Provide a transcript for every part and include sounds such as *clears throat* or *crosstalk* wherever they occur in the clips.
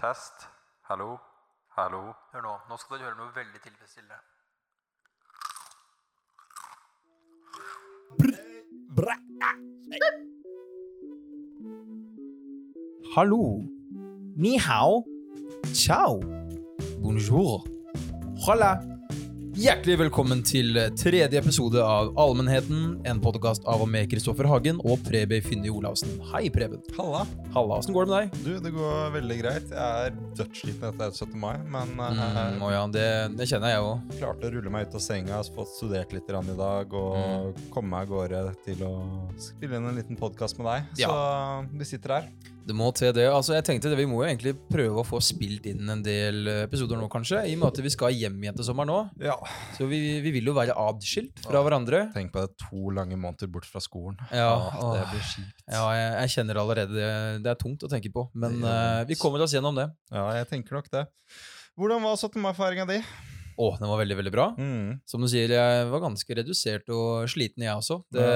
Test. Hallo. Hallo. Hør nå. Nå skal dere høre noe veldig tilfredsstillende. Hallo. Ni hao. Ciao. Bonjour. Hola. Hjertelig velkommen til tredje episode av Allmennheten, en podkast av og med Kristoffer Hagen og Preben Finne Olavsen. Hei, Preben. Halla. Halla, åssen går det med deg? Du, det går veldig greit. Jeg er dødssliten etter 17. mai, men Mm, jeg å ja, det, det kjenner jeg òg. klarte å rulle meg ut av senga. Har fått studert litt i dag og komme meg av gårde til å spille inn en liten podkast med deg. Ja. Så vi sitter her. Det må til det. Altså, jeg tenkte det, Vi må jo egentlig prøve å få spilt inn en del episoder nå, kanskje. I og med at vi skal hjem igjen til sommeren nå. Ja. Så vi, vi vil jo være adskilt fra hverandre. Tenk på det, to lange måneder bort fra skolen. Ja, Åh, det blir kjipt. Ja, jeg, jeg kjenner allerede det. Det er tungt å tenke på. Men Det vondt. vi kommer oss gjennom det. Ja, jeg tenker nok det. Hvordan var 17. mai-feiringa di? Å, den var veldig, veldig bra. Mm. Som du sier, jeg var ganske redusert og sliten, jeg også. Det,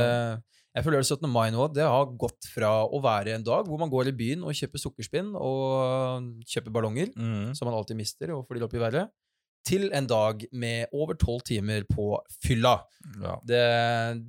jeg føler 17. mai nå det har gått fra å være en dag hvor man går i byen og kjøper sukkerspinn og kjøper ballonger, Mm. som man alltid mister og flyr opp i været, til en dag med over tolv timer på fylla. Ja. Det,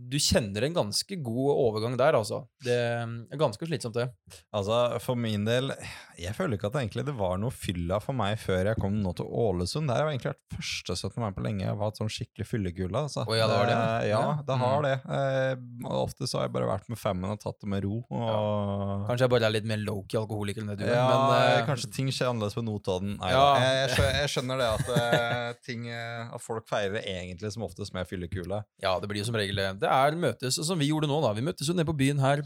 du kjenner en ganske god overgang der, altså. Det er ganske slitsomt, det. Altså, For min del Jeg føler ikke at det egentlig det var noe fylla for meg før jeg kom nå til Ålesund. Det har egentlig vært første 17. mai på lenge jeg var et sånn skikkelig fyllekule. Altså. Å ja, det var det? Eh, Ja, Ja. det har det. Eh, ofte så har jeg bare vært med femmen og tatt det med ro. Og, Kanskje jeg bare er litt mer low-key alkoholiker enn det du er. ja, men, eh, kanskje ting skjer annerledes på Notodden. Nei, Ja. jeg, jeg, skjønner, jeg skjønner det at, eh, ting, eh, at folk feirer egentlig som oftest med fyllekule. Ja, det blir jo som regel det. Det er møtes, som vi gjorde nå, da. Vi møttes jo nede på byen her.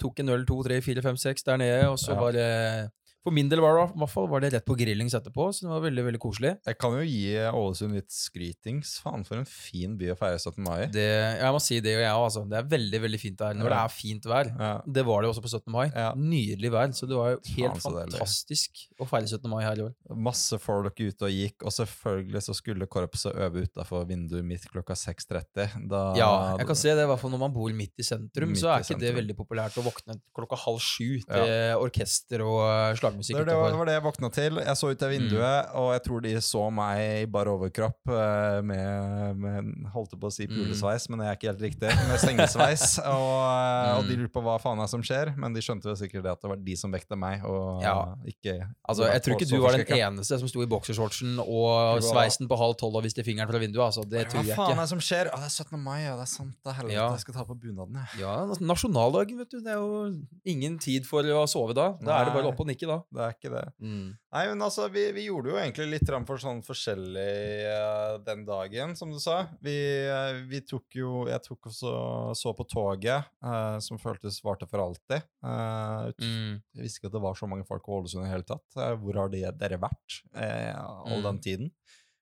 Tok en øl, to, tre, fire, fem, seks der nede, og så Ja. var det For min del var det, i hvert fall, var det rett på grillings etterpå, så det var veldig, veldig koselig. Jeg kan jo gi Ålesund litt skrytings. Faen, for en fin by å feire 17. mai. Det, jeg må si det, og jeg òg, altså. Det er veldig, veldig fint der når det er fint vær. Ja. Det var det også på 17. mai. Ja. Nydelig vær, så det var jo helt Faen, fantastisk å feire 17. mai her i år. Masse folk ute og gikk, og selvfølgelig så skulle korpset øve utafor vinduet mitt klokka 6.30. Da Ja, jeg kan se det, i hvert fall når man bor midt i sentrum, Midt så er ikke det veldig populært å våkne klokka halv sju til orkester og eh, slagmusikk. det, det, var, det var det jeg våkna til. Jeg så ut av vinduet, Mm. og jeg tror de så meg i bar overkropp eh, med, med Holdt på å si Mm. pulesveis, men det er ikke helt riktig. Med stengesveis. *laughs* og, eh, og de Mm. lurte på hva faen er som skjer, men de skjønte jo sikkert det at det var de som vekte meg, og Ja. ikke Altså, Jeg tror ikke du var den eneste som sto i boksershortsen og sveisen på halv tolv og viste fingeren fra vinduet. altså. Det tror jeg ikke. Hva faen er det som skjer? Å, det er 17. mai, ja. Det er sant. Det er helvete. Ja. Jeg skal ta på bunaden, jeg. Ja, Nasjonaldagen, vet du. Det er jo ingen tid for å sove da. Da er det bare opp og nikke, da. Det er ikke det. Mm. Nei, men altså, vi, vi gjorde jo egentlig litt for sånn forskjellig uh, den dagen, som du sa. Vi, uh, vi tok jo Jeg tok også så på toget, uh, som føltes varte for alltid. Ut- Mm. Jeg visste ikke at det var så mange folk i Ålesund i det hele tatt. Hvor har de, dere vært all Mm. den tiden?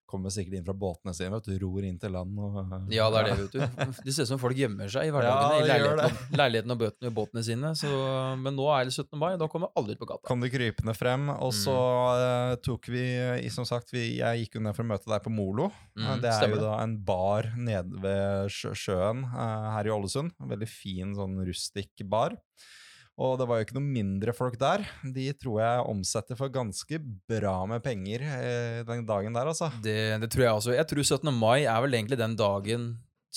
Kommer sikkert inn fra båtene sine, vet du, ror inn til land og Ja, det er det, vet du. Det ser ut som folk gjemmer seg i hverdagen Ja, i leiligheten, leiligheten og bøtene, båtene sine. Så, men nå er det 17. mai, da kommer alle ut på gata. kom de krypende frem. Og så Mm. eh, tok vi, som sagt, vi, jeg gikk jo ned for å møte deg på Molo. Eh, Mm, det er stemmer jo da en bar nede ved sjøen eh, her i Ålesund. En veldig fin sånn rustikk bar. Og det var jo ikke noe mindre folk der. De tror jeg omsetter for ganske bra med penger eh, den dagen der, altså. Det, det tror jeg også. Jeg tror 17. mai er vel egentlig den dagen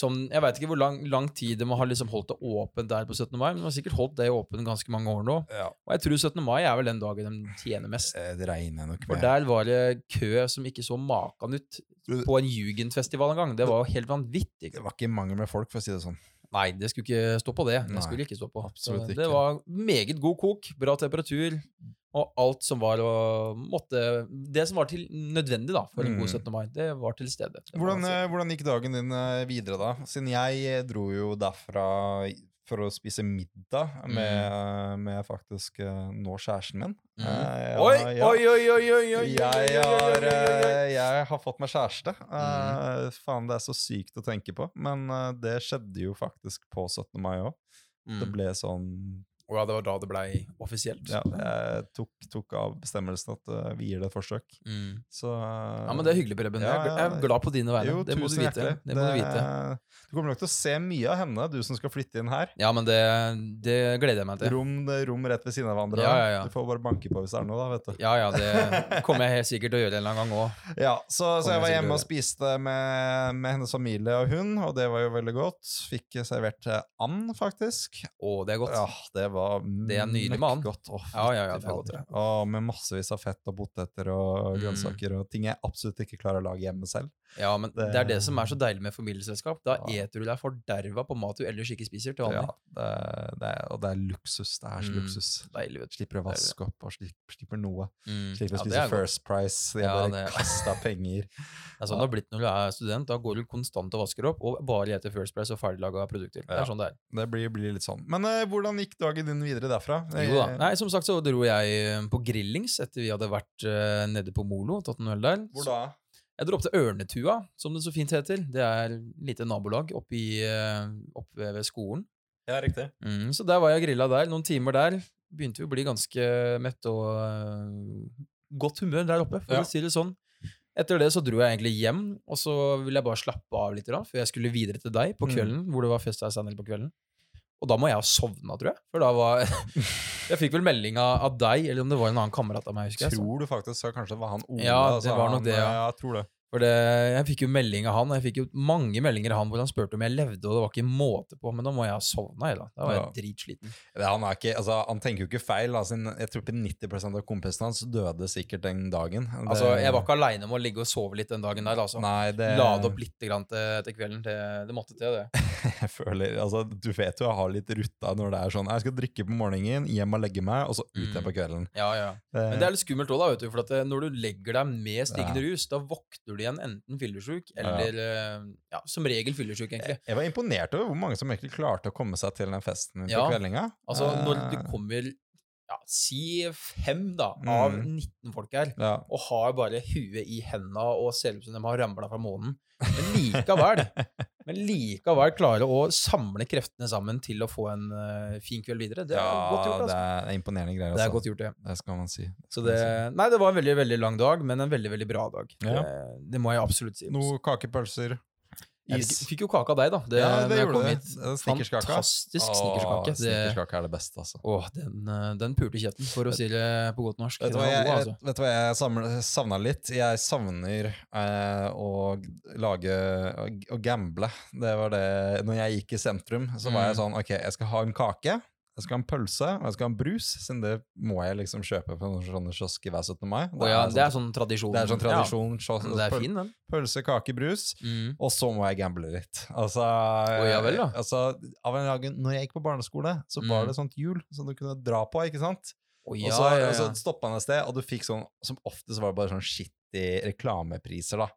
som Jeg veit ikke hvor lang, lang tid de har liksom holdt det åpent der på 17. mai, men de har sikkert holdt det åpent ganske mange år nå. Ja. Og jeg tror 17. mai er vel den dagen de tjener mest. Eh, Det regner nok med. For der var det kø som ikke så makan ut på en jugendfestival en gang. Det var jo helt vanvittig. Det var ikke mangel med folk, for å si det sånn. Nei, det skulle ikke stå på det. Det Nei, skulle ikke stå på. absolutt ikke. Det var meget god kok, bra temperatur, og alt som var måtte Det som var til nødvendig da, for en Mm. god 17. mai, det var til stede. Hvordan, si. eh, hvordan gikk dagen din eh, videre da? Siden jeg eh, dro jo derfra for å spise middag med, med faktisk eh, nå kjæresten min. Mm. Eh, Oi, ja. oi, oi, oi, oi, oi, Jeg har, eh, jeg har fått meg kjæreste. Mm. Faen, det er så sykt å tenke på. Men det skjedde jo faktisk på 17. mai òg. Det Mm. ble sånn Og ja, det var da det blei offisielt. Ja, jeg tok, tok av bestemmelsen at uh, vi gir det et forsøk. Mm. Så uh, Ja, men det er hyggelig, Preben. Ja, jeg, jeg er glad på dine vegne. Jo, det må du vite. Det, Det må du vite. Du kommer nok til å se mye av henne, du som skal flytte inn her. Ja, men det, det gleder jeg meg til. Rom, rom rett ved siden av hverandre. Ja, ja, ja. Du får bare banke på hvis det er noe, da, vet du. Ja, ja, det kommer jeg helt sikkert til å gjøre en eller annen gang òg. *laughs* Ja, så, så jeg var hjemme og spiste med, med hennes familie og hun, og det var jo veldig godt. Fikk servert and, faktisk. Å, det er godt. Ja, det var And. møkkgodt. Å, Ja, ja, ja, det er godt, fader. Og med massevis av fett og poteter og Mm. grønnsaker og ting jeg absolutt ikke klarer å lage hjemme selv. Ja, men det, er det som er så deilig med familieselskap. Da Ja. eter du deg forderva på mat du ellers ikke spiser til Ja, vanlig. det, det er, og det er luksus. Det er så Mm. luksus. Deilig, vet du. Slipper å vaske opp og slipper, slipper noe. Mm. Slipper å Ja, spise. First Price. Jeg Ja, bare det- kasta penger. *laughs* Det er sånn det har blitt når du er student. Da går du konstant og vasker opp, og bare eter First Price og ferdiglaga produkter. Det er sånn det er. Det blir, blir litt sånn. Men eh, hvordan gikk dagen din videre derfra? Jo da. Nei, som sagt så dro jeg eh, på grillings etter vi hadde vært eh, nede på Molo og tatt en øl der. Hvor da? Jeg dro opp til Ørnetua, som det så fint heter. Det er et lite nabolag oppe, i, eh, oppe ved skolen. Ja, riktig. Mm, så der var jeg grilla der. Noen timer der. Begynte vi å bli ganske mette og eh, godt humør der oppe, for Ja. å si det sånn. Etter det så dro jeg egentlig hjem, og så ville jeg bare slappe av litt, da, før jeg skulle videre til deg på Mm. kvelden, hvor det var fest her senere på kvelden. Og da må jeg ha sovna, tror jeg. For da var *laughs* Jeg fikk vel melding av deg, eller om det var en annen kamerat av meg, husker jeg. Tror du faktisk så kanskje det var han Ola? Ja, det altså, var nok det, ja. Ja, jeg tror det. For det, jeg fikk jo melding av han, og jeg fikk jo mange meldinger av han hvor han spurte om jeg levde, og det var ikke måte på, men da må jeg ha sovna, da. Da var jeg Ja. dritsliten. Det, han, ikke, altså, han tenker jo ikke feil. Altså, jeg tror ikke 90 av kompisene hans døde sikkert den dagen. Det, Altså, jeg var ikke aleine om å ligge og sove litt den dagen der, altså. Nei, det Lade opp litt grann til, til kvelden. Det, det måtte til, det. *laughs* Jeg føler, altså, Du vet jo jeg har litt rutta når det er sånn Jeg skal drikke på morgenen, hjem og legge meg, og så ut igjen Mm. på kvelden. Ja, ja. Men det er litt skummelt òg, da, vet du. For at når du legger deg med stigende rus, da vokter du igjen enten fyllesyk eller eh, ja, som regel fyllesyk, egentlig. Jeg var imponert over hvor mange som egentlig klarte å komme seg til den festen på kveldinga. Altså, når Eh, du kommer ja, si fem da, av Mm. 19 folk her, ja. og har bare huet i henda og ser ut som de har ramla fra månen. Men likevel, *laughs* men likevel klare å samle kreftene sammen til å få en uh, fin kveld videre. Det er godt gjort, det altså. er imponerende greier. Det er altså. godt gjort, det. Det skal man si. Det skal det, man si. nei, det var en veldig veldig lang dag, men en veldig veldig bra dag. Ja. Det, det må jeg absolutt si. Noe kakepølser, is. fikk, fikk jo kake av deg, da. Det, Ja, det gjorde du. er Snickerskaka. Fantastisk snickerskake. Snickerskake er det beste, altså. Åh, den, eh, den pulte kjeften, for å si det på godt norsk. Vet du hva jeg, god, altså. vet du hva jeg savna litt? Jeg savner eh, å lage å, gamble. Det var det Når jeg gikk i sentrum, så var jeg Mm. sånn Ok, jeg skal ha en kake. Jeg skal ha en pølse og jeg skal ha en brus, siden det må jeg liksom kjøpe på noen sånne kiosk hver 17. mai. Å ja, det er sånn tradisjon. det er sånn tradisjon. Ja, kiosk- det er fin, den. Pølse, kake, brus. Mm. Og så må jeg gamble litt. Altså, ja vel, da. altså av en dag, når jeg gikk på barneskole, så var Mm. det sånt hjul som du kunne dra på, ikke sant? Og ja, så, ja, og så ja. stoppa han et sted, og du fikk sånn Som ofte så var det bare sånn skittig reklamepriser, da.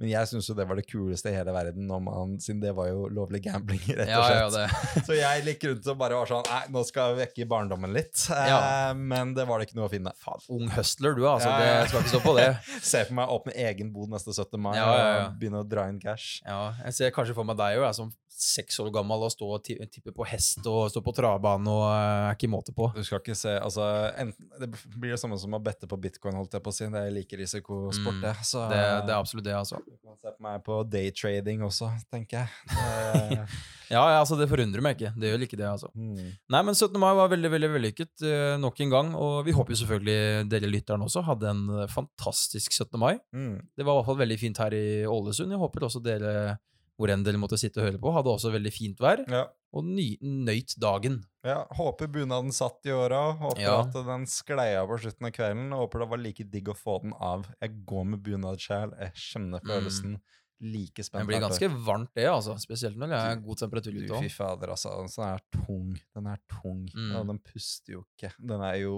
Men jeg syns jo det var det kuleste i hele verden, man, siden det var jo lovlig gambling, *laughs* rett og Ja, ja, slett. det. Så jeg gikk rundt og bare var sånn Nei, nå skal jeg vekke barndommen litt. Ja. Eh, men det var det ikke noe å finne. Faen, ung hustler du, altså. Ja, ja, ja. Det skal ikke stå på det. *laughs* Se for meg åpne egen bod neste 17. mai Ja, ja, ja. og begynne å dra inn cash. Ja, jeg ser kanskje for meg deg òg, som seks år gammel og stå og tippe på hest og stå på travbane og eh, er ikke måte på. Du skal ikke se altså, enten, Det blir det samme som å bette på bitcoin, holdt jeg på å si. Det er like risikosport, Mm. det. Så Det, det er absolutt det, altså. du kan se på meg på daytrading også, tenker jeg. *laughs* Det- Ja, ja, altså, det forundrer meg ikke. Det gjør ikke det, altså. mm. Nei, men 17. mai var veldig veldig vellykket eh, nok en gang. Og vi håper jo selvfølgelig dere lytterne også hadde en fantastisk 17. mai. Mm. Det var i hvert fall veldig fint her i Ålesund. Jeg håper også dere, hvor enn dere måtte sitte og høre på, hadde også veldig fint vær. Ja. Og ny, nøyt dagen. Ja, håper bunaden satt i åra. Håper Ja. at den sklei av på slutten av kvelden. Håper det var like digg å få den av. Jeg går med bunad sjæl. Jeg kjenner følelsen. Like Det spent blir ganske varmt, det, altså. Spesielt når det er god temperatur ute fy fader, altså. Den er tung. Den er tung. Mm. Og den puster jo ikke. Den er jo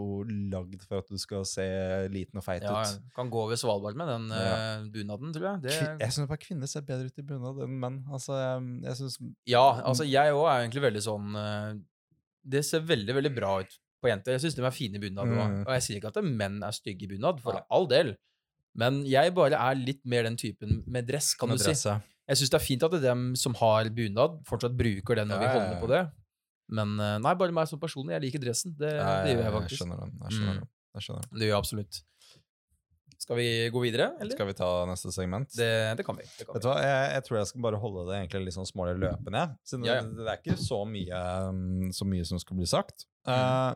lagd for at du skal se liten og feit Ja, ut. kan gå over Svalbard med den Ja. eh, bunaden, tror jeg. Det, Jeg syns bare kvinner ser bedre ut i bunad enn menn. Altså, jeg, syns Ja, altså jeg òg er egentlig veldig sånn eh, Det ser veldig, veldig bra ut på jenter. Jeg syns de er fine i bunad òg. Mm. Og jeg sier ikke at menn er stygge i bunad, for all del. Men jeg bare er litt mer den typen med dress, kan med du si. dress, ja. Jeg syns det er fint at det er dem som har bunad, fortsatt bruker den når Ja, vi holder ja. på det. Men eh, nei, bare meg som person. Jeg liker dressen. Det, det gjør jeg faktisk. skjønner den. Jeg skjønner Mm. den. Jeg skjønner den. Det gjør jeg absolutt. Skal vi gå videre, eller? Skal vi ta neste segment? Det, det kan vi. Det kan Vet du hva, jeg, jeg tror jeg skal bare holde det egentlig litt sånn smålig løpende. jeg. Siden Ja, ja. det, det er ikke så mye, um, så mye som skal bli sagt. Eh,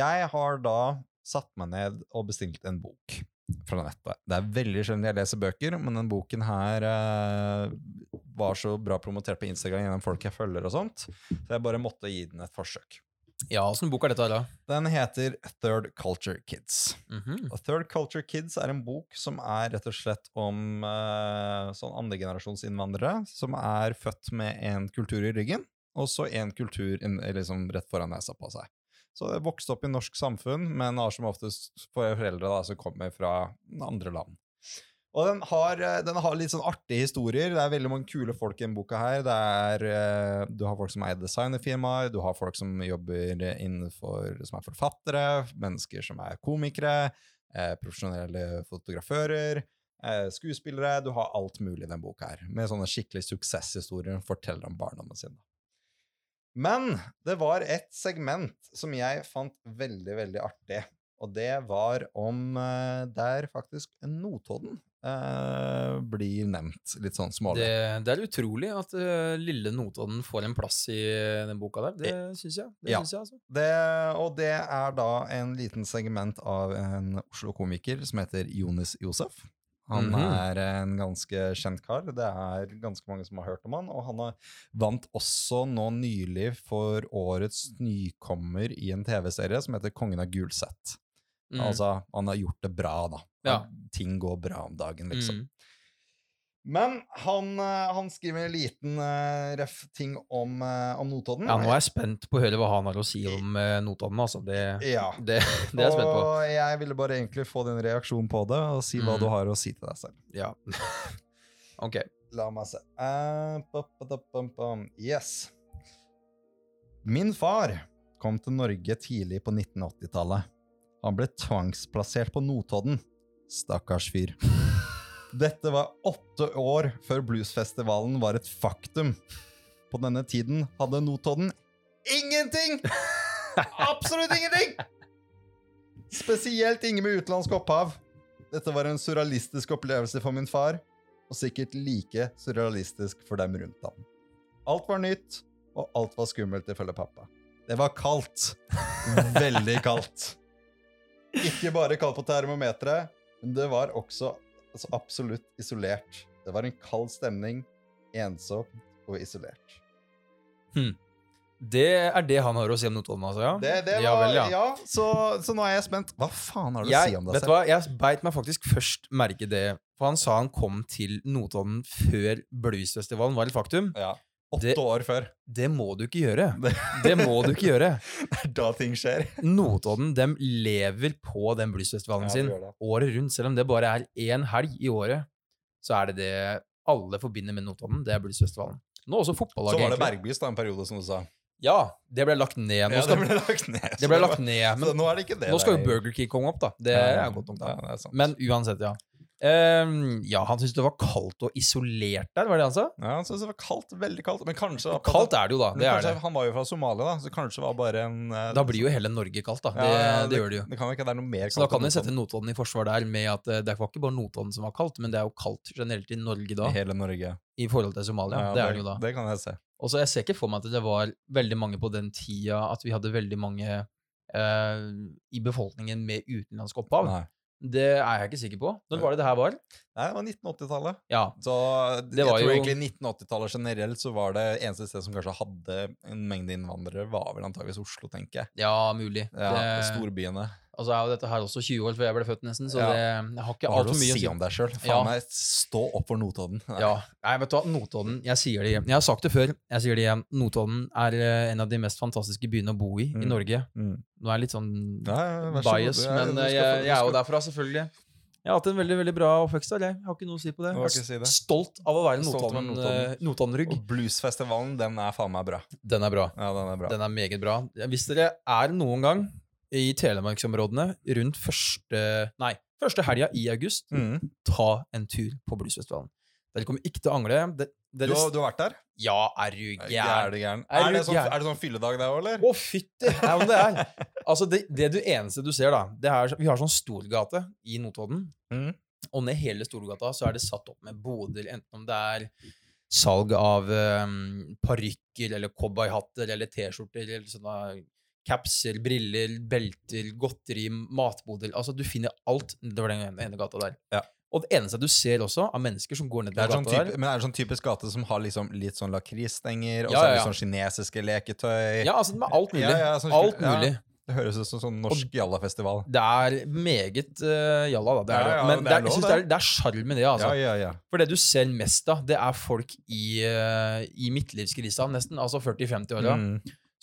jeg har da satt meg ned og bestilt en bok fra nettet. Det er veldig sjelden jeg leser bøker, men den boken her eh, var så bra promotert på Instagram gjennom folk jeg følger og sånt, så jeg bare måtte gi den et forsøk. Ja, åssen bok er dette, da? Den heter Third Culture Kids. Mhm. Og Third Culture Kids er en bok som er rett og slett om uh, sånn andregenerasjonsinnvandrere som er født med en kultur i ryggen, og så en kultur in, liksom rett foran nesa på seg. Så det vokste opp i norsk samfunn, men har som oftest foreldre da, som kommer fra andre land. Og den har, eh, den har litt sånn artige historier. Det er veldig mange kule folk i denne boka her. Er, eh, du har folk som eier designerfirmaer, du har folk som jobber innenfor, som er forfattere, mennesker som er komikere, eh, profesjonelle fotografører, skuespillere. Du har alt mulig i denne boka her, med sånne skikkelig suksesshistorier forteller om barndommen sin. Men det var et segment som jeg fant veldig, veldig artig. Og det var om eh, der faktisk Notodden eh, blir nevnt. Litt sånn smålig. Det, det er utrolig at uh, lille Notodden får en plass i den boka der. Det syns jeg. Det Ja. synes jeg altså. Det, og det er da en liten segment av en Oslo-komiker som heter Jonis Josef. Han Mhm. er en ganske kjent kar. Det er ganske mange som har hørt om han. Og han har vant også nå nylig for årets nykommer i en TV-serie som heter Kongen av Gulset. Mm. Altså, han har gjort det bra, da. Ja. Ting går bra om dagen, liksom. Mm. Men han, eh, han skriver en liten uh, ref ting om, uh, om Notodden. Ja, nå er jeg spent på å høre hva han har å si om uh, Notodden, altså. Det, Ja. det, det er jeg spent på. Og jeg ville bare egentlig få din reaksjon på det, og si hva Mm. du har å si til deg selv. Ja. *laughs* ok. La meg se. Eh. Yes. Min far kom til Norge tidlig på 1980-tallet. Han ble tvangsplassert på Notodden. Stakkars fyr. *laughs* Dette var åtte år før bluesfestivalen var et faktum. På denne tiden hadde Notodden ingenting! Absolutt ingenting! Spesielt ingen med utenlandsk opphav. Dette var en surrealistisk opplevelse for min far, og sikkert like surrealistisk for dem rundt ham. Alt var nytt, og alt var skummelt ifølge pappa. Det var kaldt. Veldig kaldt. Ikke bare kaldt på termometeret, men det var også altså, absolutt isolert. Det var en kald stemning, ensomt og isolert. Det er det han har å si om Notodden, altså? Ja, Det, det var, ja vel, ja. ja. så, så nå er jeg spent. Hva faen har du å si om det? vet du hva, jeg beit meg faktisk først merke det. For han sa han kom til Notodden før Bluesfestivalen var et faktum. Ja. Åtte år før. Det må du ikke gjøre. Det må du ikke gjøre. *laughs* er da ting skjer. Notodden dem lever på den bluesfestivalen Ja, sin året rundt. Selv om det bare er én helg i året, så er det det alle forbinder med Notodden. Det er bluesfestivalen. Nå også fotballaget. Så var det. Bergbys da, en periode, som du sa. Ja, det ble lagt ned. Nå, Ja, det ble lagt ned. det ble lagt ned. Men nå det ikke det. nå skal jo. Burger King komme opp, da. Det er godt nok. Ja. Men uansett, ja. Ehm, ja, han syntes det var kaldt og isolert der, var det han sa? ja, han syntes det var kaldt. Veldig kaldt. Men kanskje Kaldt er det jo, da. Det kanskje, er det. Han var jo fra Somalia, da, så kanskje var bare en uh, Da blir jo hele Norge kaldt, da. Det, ja, det, det gjør det jo. Det kan jo ikke være noe mer kaldt Så da kan vi sette Notodden i forsvar der med at uh, det var ikke bare Notodden som var kaldt, men det er jo kaldt generelt i Norge da, i hele Norge. i forhold til Somalia. Ja, det er det jo da. Det kan jeg se. Og så jeg ser ikke for meg at det var veldig mange på den tida at vi hadde veldig mange uh, i befolkningen med utenlandsk opphav. Nei. Det er jeg ikke sikker på. Når var det det her var? Nei, det var 1980-tallet. Ja. Så Det jeg tror jo- egentlig 1980-tallet generelt så var det eneste sted som kanskje hadde en mengde innvandrere, var vel antageligvis Oslo, tenker jeg. Ja, mulig. Ja, det, Storbyene. Altså er jo dette her også 20 år før jeg ble født, nesten, så Ja. det, jeg har ikke altfor mye å si om deg sjøl? Ja. Meg, stå opp for Notodden. Nei. Ja. Nei, vet du hva, Notodden, jeg sier det igjen. Jeg har sagt det før, jeg sier det igjen. Notodden er eh, en av de mest fantastiske byene å bo i i Mm. Norge. Mm. Nå er jeg litt sånn Nei, bias, så er- men du eh, skal jeg, jeg er jo derfra, selvfølgelig. Jeg har hatt en veldig veldig bra oppvekst der. Jeg har ikke noe å si på det. Jeg er si det. stolt av å være eh, Notodden-rygg. Og bluesfestivalen, den er faen meg bra. Den er bra. Ja, den er bra. Den er meget bra. Hvis dere er noen gang i telemarksområdene rundt første Nei, første helga i august, Mm. ta en tur på bluesfestivalen. Dere kommer ikke til å angre. Det, Du, har- du har vært der? ja, er du gæren? Er. Er Er det sånn, er det sånn fylledag der òg, eller? Å, fytti! Nei, men det er Altså, det, det du eneste du ser, da det er, Vi har sånn storgate i Notodden. Mm. Og ned hele Storgata så er det satt opp med boder, enten om det er salg av um, parykker eller cowboyhatter eller T-skjorter eller sånne capser, briller, belter, godteri, matboder Altså, du finner alt nedover den ene gata der. Ja. Og det eneste du ser også av mennesker som går ned er sånn gata type, der men er det sånn typisk gate som har liksom litt sånn lakrisstenger, og Ja, så er det sånn kinesiske leketøy? Ja, altså med alt mulig. Ja, ja, sånn- alt mulig. Det høres ut som sånn norsk jallafestival. Det er meget uh, jalla, da. Det er Ja, ja, Men det er er, jeg synes det er, det er sjarm i det, altså. Ja, ja, ja. For det du ser mest av, det er folk i, uh, i midtlivskrisa, nesten, altså 40-50-åra, Mm.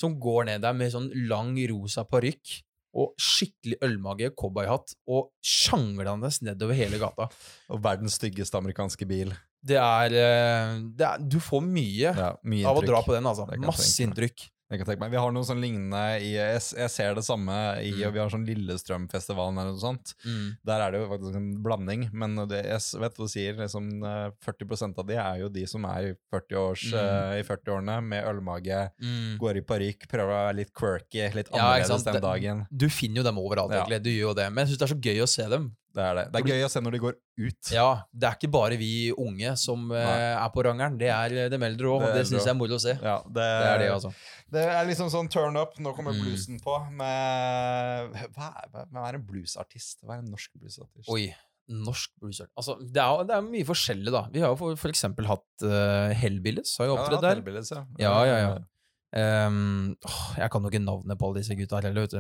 Som går ned der med sånn lang rosa parykk og skikkelig ølmage, cowboyhatt, og sjanglende nedover hele gata. Og verdens styggeste amerikanske bil. Det er, eh, det er Du får mye Ja, mye av å dra på den, altså. Masse inntrykk. Jeg kan tenke meg. Vi har noe sånn lignende i Jeg, jeg ser det samme i Mm. Vi har sånn Lillestrømfestivalen eller noe sånt. Mm. Der er det jo faktisk en blanding, men det, jeg vet hva du sier. Liksom, eh, 40% av de er jo de som er i 40-års, Mm. eh, i 40-årene med ølmage, Mm. går i parykk, prøver å være litt quirky, litt annerledes ja, den dagen. Du finner jo dem overalt, Ja. Du gjør jo det. Men jeg syns det er så gøy å se dem. Det er det. Det er gøy å se når de går ut. Ja, det er ikke bare vi unge som eh, Nei. er på rangeren. Det er de eldre òg, og Det syns jeg er moro å se. Ja, det, Det er det, altså. Det er liksom sånn turn up. Nå kommer Mm. bluesen på med Hva er, hva- er en bluesartist? Hva er en norsk bluesartist? Oi. Norsk bluesartist Altså, det er, det er mye forskjellig, da. Vi har jo for, for eksempel hatt uh, Hellbillies. Har jo Ja, opptredd er der. Ja. Ja, ja, ja. Um, åh, jeg kan jo ikke navnet på alle disse gutta heller, vet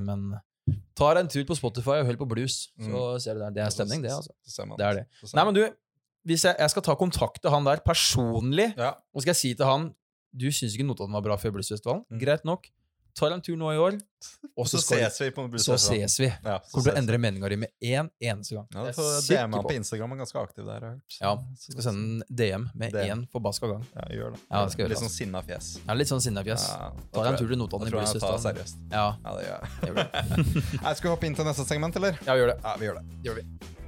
du, deg tar en tur på Spotify og hør på blues, så ser du der. Det er stemning, det, altså. Så Det er det. Nei, men du, hvis jeg, jeg skal ta kontakt til han der personlig, ja. og skal jeg si til han Du syns ikke Notodden var bra før Bluesfestivalen? Mm. Greit nok. Tar en tur nå i år, og Så så, ses vi på en så ses vi. Ja, så Kommer til å endre meninga di med én eneste gang. Ja, Jeg er får sikker DM han på. på Instagram, er ganske aktiv der. jeg. Ja, Så- Skal sende en DM med én forbaska gang. Ja, gjør det. Ja, det skal Litt gjøre, sånn sinna fjes. Er litt sånn sinnafjes. Ja, Tar en tur til Notodden i jeg tar det seriøst. Ja, Ja, det gjør jeg. gjør. Jeg skal vi hoppe inn til neste segment, eller? Ja, vi gjør det. Ja, vi gjør det. Gjør vi.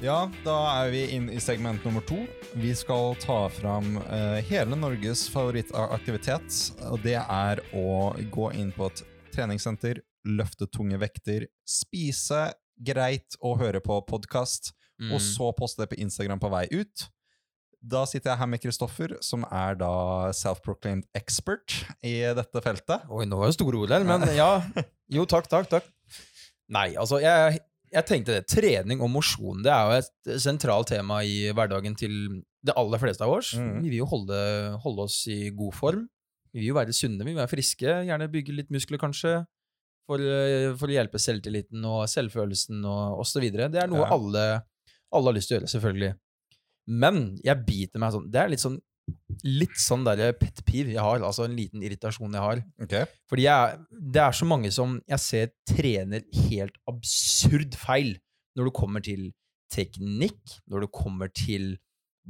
Ja, da er vi inn i segment nummer to. Vi skal ta fram uh, hele Norges favorittaktivitet. Og det er å gå inn på et treningssenter, løfte tunge vekter, spise greit og høre på podkast, Mm. og så poste det på Instagram på vei ut. Da sitter jeg her med Kristoffer, som er da self-proclaimed expert i dette feltet. Oi, nå var det store ord her, men ja. Jo, takk, takk, takk. Nei, altså, jeg, jeg tenkte det. Trening og mosjon det er jo et sentralt tema i hverdagen til det aller fleste av oss. Mm. Vi vil jo holde, holde oss i god form. Vi vil jo være sunne, vi vil være friske. Gjerne bygge litt muskler, kanskje. For, eh, for å hjelpe selvtilliten og selvfølelsen og osv. Det er noe Ja. alle, alle har lyst til å gjøre, selvfølgelig. Men jeg biter meg sånn Det er litt sånn Litt sånn der pet peeve jeg har, altså en liten irritasjon jeg har. Okay. Fordi jeg, det er så mange som jeg ser trener helt absurd feil når det kommer til teknikk, når det kommer til